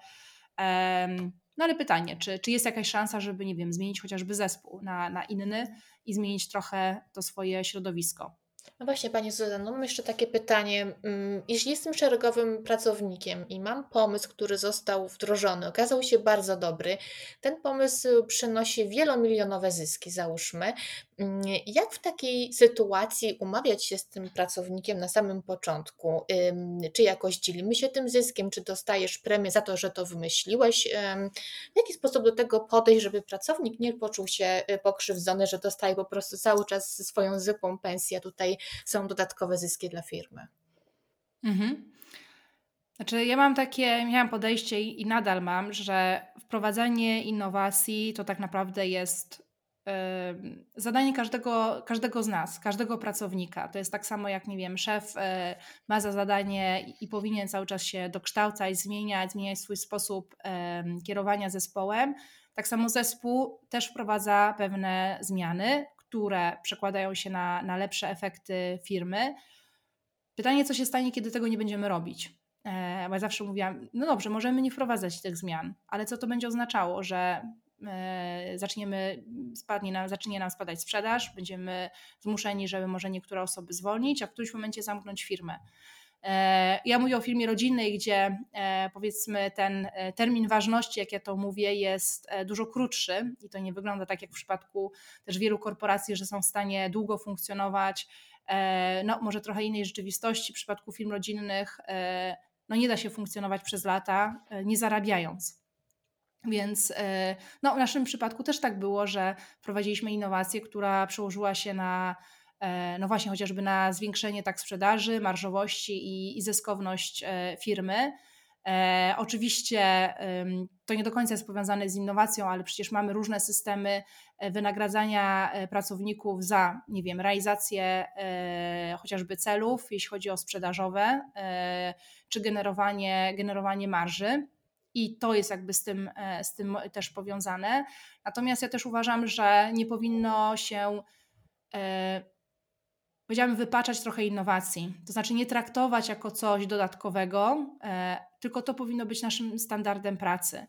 no, ale pytanie, czy, czy jest jakaś szansa, żeby, nie wiem, zmienić chociażby zespół na, na inny i zmienić trochę to swoje środowisko. No właśnie, Pani Zuzanno, mam jeszcze takie pytanie. Mm, jeśli jestem szeregowym pracownikiem i mam pomysł, który został wdrożony, okazał się bardzo dobry, ten pomysł przynosi wielomilionowe zyski, załóżmy, Mm, jak w takiej sytuacji umawiać się z tym pracownikiem na samym początku? Czy jakoś dzielimy się tym zyskiem, czy dostajesz premię za to, że to wymyśliłeś? W jaki sposób do tego podejść, żeby pracownik nie poczuł się y, pokrzywdzony, że dostaje po prostu cały czas swoją zwykłą pensję, a są dodatkowe zyski dla firmy? Mhm. Znaczy, ja mam takie, miałam podejście i nadal mam, że wprowadzanie innowacji to tak naprawdę jest zadanie każdego, każdego z nas, każdego pracownika. To jest tak samo jak, nie wiem, szef e, ma za zadanie i powinien cały czas się dokształcać, zmieniać, zmieniać swój sposób kierowania zespołem. Tak samo zespół też wprowadza pewne zmiany, które przekładają się na, na lepsze efekty firmy. Pytanie, co się stanie, kiedy tego nie będziemy robić? E, bo ja zawsze mówiłam, no dobrze, możemy nie wprowadzać tych zmian, ale co to będzie oznaczało, że E, zaczniemy, spadnie nam, zacznie nam spadać sprzedaż, będziemy zmuszeni, żeby może niektóre osoby zwolnić, a w którymś momencie zamknąć firmę. E, ja mówię o firmie rodzinnej, gdzie e, powiedzmy ten termin ważności, jak ja to mówię, jest dużo krótszy i to nie wygląda tak jak w przypadku też wielu korporacji, że są w stanie długo funkcjonować. No, może trochę innej rzeczywistości. W przypadku firm rodzinnych no, nie da się funkcjonować przez lata, nie zarabiając. Więc e, no, w naszym przypadku też tak było, że prowadziliśmy innowację, która przełożyła się na e, no właśnie chociażby na zwiększenie tak sprzedaży, marżowości i, i zyskowność e, firmy. E, oczywiście to nie do końca jest powiązane z innowacją, ale przecież mamy różne systemy wynagradzania pracowników za, nie wiem, realizację e, chociażby celów, jeśli chodzi o sprzedażowe, e, czy generowanie, generowanie marży i to jest jakby z tym, e, z tym też powiązane. Natomiast ja też uważam, że nie powinno się, e, powiedziałabym, wypaczać trochę innowacji. To znaczy nie traktować jako coś dodatkowego, e, tylko to powinno być naszym standardem pracy.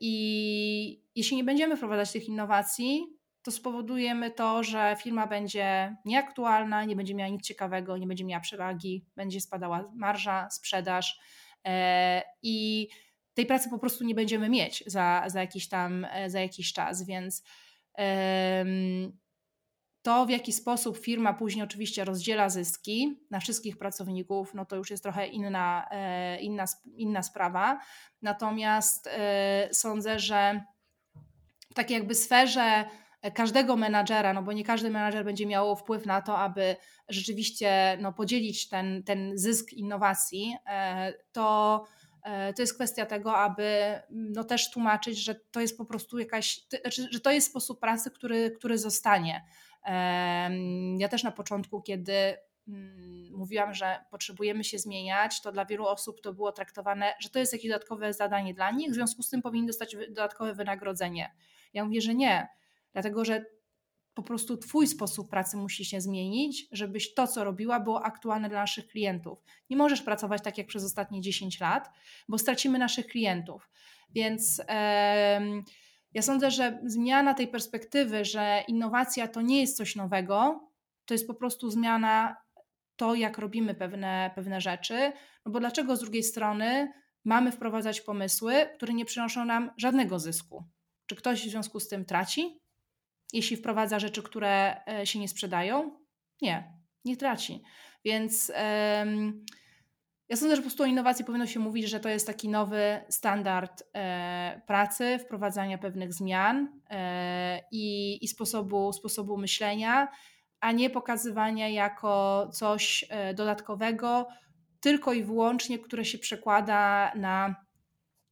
I jeśli nie będziemy wprowadzać tych innowacji, to spowodujemy to, że firma będzie nieaktualna, nie będzie miała nic ciekawego, nie będzie miała przewagi, będzie spadała marża, sprzedaż E, i tej pracy po prostu nie będziemy mieć za, za, jakiś, tam, e, za jakiś czas, więc to, w jaki sposób firma później oczywiście rozdziela zyski na wszystkich pracowników, no to już jest trochę inna, e, inna, inna sprawa. Natomiast sądzę, że w takiej jakby sferze każdego menadżera, no bo nie każdy menadżer będzie miał wpływ na to, aby rzeczywiście no, podzielić ten, ten zysk innowacji, e, to, e, to jest kwestia tego, aby no, też tłumaczyć, że to jest po prostu jakaś, znaczy, że to jest sposób pracy, który, który zostanie. Ja też na początku, kiedy mm, mówiłam, że potrzebujemy się zmieniać, to dla wielu osób to było traktowane, że to jest jakieś dodatkowe zadanie dla nich, w związku z tym powinni dostać dodatkowe wynagrodzenie. Ja mówię, że nie dlatego że po prostu Twój sposób pracy musi się zmienić, żebyś to, co robiła, było aktualne dla naszych klientów. Nie możesz pracować tak jak przez ostatnie 10 lat, bo stracimy naszych klientów. Więc Ja sądzę, że zmiana tej perspektywy, że innowacja to nie jest coś nowego, to jest po prostu zmiana to, jak robimy pewne, pewne rzeczy. No bo dlaczego z drugiej strony mamy wprowadzać pomysły, które nie przynoszą nam żadnego zysku? Czy ktoś w związku z tym traci, jeśli wprowadza rzeczy, które e, się nie sprzedają? Nie, nie traci. Więc. Um, ja sądzę, że po prostu o innowacji powinno się mówić, że to jest taki nowy standard e, pracy, wprowadzania pewnych zmian e, i, i sposobu, sposobu myślenia, a nie pokazywania jako coś e, dodatkowego, tylko i wyłącznie, które się przekłada na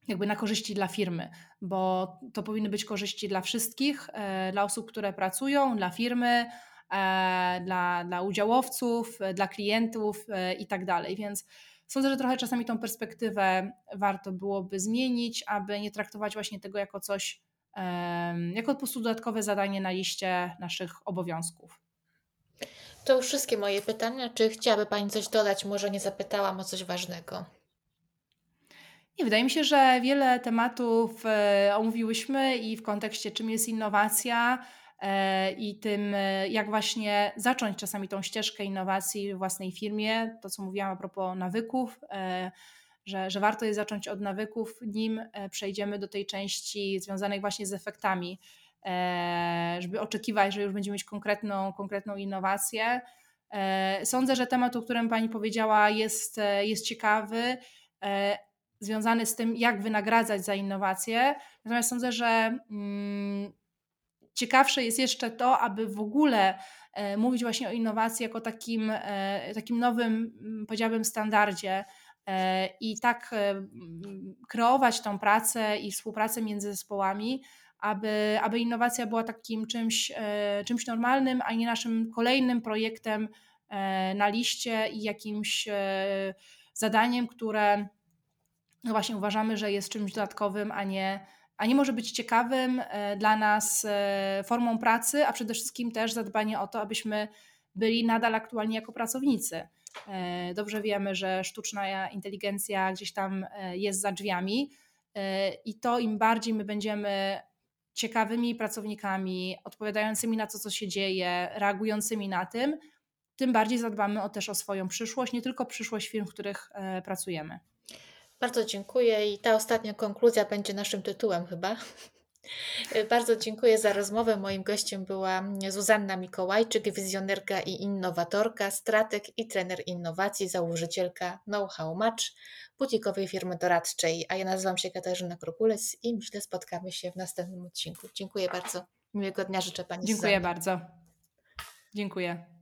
jakby na korzyści dla firmy, bo to powinny być korzyści dla wszystkich, e, dla osób, które pracują, dla firmy, e, dla, dla udziałowców, dla klientów i tak dalej. Więc Sądzę, że trochę czasami tą perspektywę warto byłoby zmienić, aby nie traktować właśnie tego jako coś, jako po prostu dodatkowe zadanie na liście naszych obowiązków. To już wszystkie moje pytania. Czy chciałaby Pani coś dodać? Może nie zapytałam o coś ważnego. Nie, wydaje mi się, że wiele tematów e, omówiłyśmy i w kontekście czym jest innowacja, i tym, e, jak właśnie zacząć czasami tą ścieżkę innowacji w własnej firmie. To, co mówiłam a propos nawyków, e, że, że warto jest zacząć od nawyków, nim przejdziemy do tej części związanej właśnie z efektami, żeby oczekiwać, że już będziemy mieć konkretną, konkretną innowację. Sądzę, że temat, o którym Pani powiedziała, jest, jest ciekawy związany z tym, jak wynagradzać za innowacje. Natomiast sądzę, że mm, ciekawsze jest jeszcze to, aby w ogóle e, mówić właśnie o innowacji jako takim, e, takim nowym, powiedziałabym, standardzie e, i tak kreować tą pracę i współpracę między zespołami, aby, aby innowacja była takim czymś, czymś normalnym, a nie naszym kolejnym projektem na liście i jakimś zadaniem, które no właśnie uważamy, że jest czymś dodatkowym, a nie a nie może być ciekawym e, dla nas e, formą pracy, a przede wszystkim też zadbanie o to, abyśmy byli nadal aktualni jako pracownicy. E, dobrze wiemy, że sztuczna inteligencja gdzieś tam jest za drzwiami i to im bardziej my będziemy ciekawymi pracownikami, odpowiadającymi na to, co się dzieje, reagującymi na tym, tym bardziej zadbamy też o swoją przyszłość, nie tylko przyszłość firm, w których pracujemy. Bardzo dziękuję i ta ostatnia konkluzja będzie naszym tytułem chyba. (laughs) Bardzo dziękuję za rozmowę. Moim gościem była Zuzanna Mikołajczyk, wizjonerka i innowatorka, strateg i trener innowacji, założycielka Know-How Match, butikowej firmy doradczej. A ja nazywam się Katarzyna Krokulec i myślę spotkamy się w następnym odcinku. Dziękuję bardzo. Miłego dnia życzę Pani Dziękuję Zuzanna. bardzo. Dziękuję.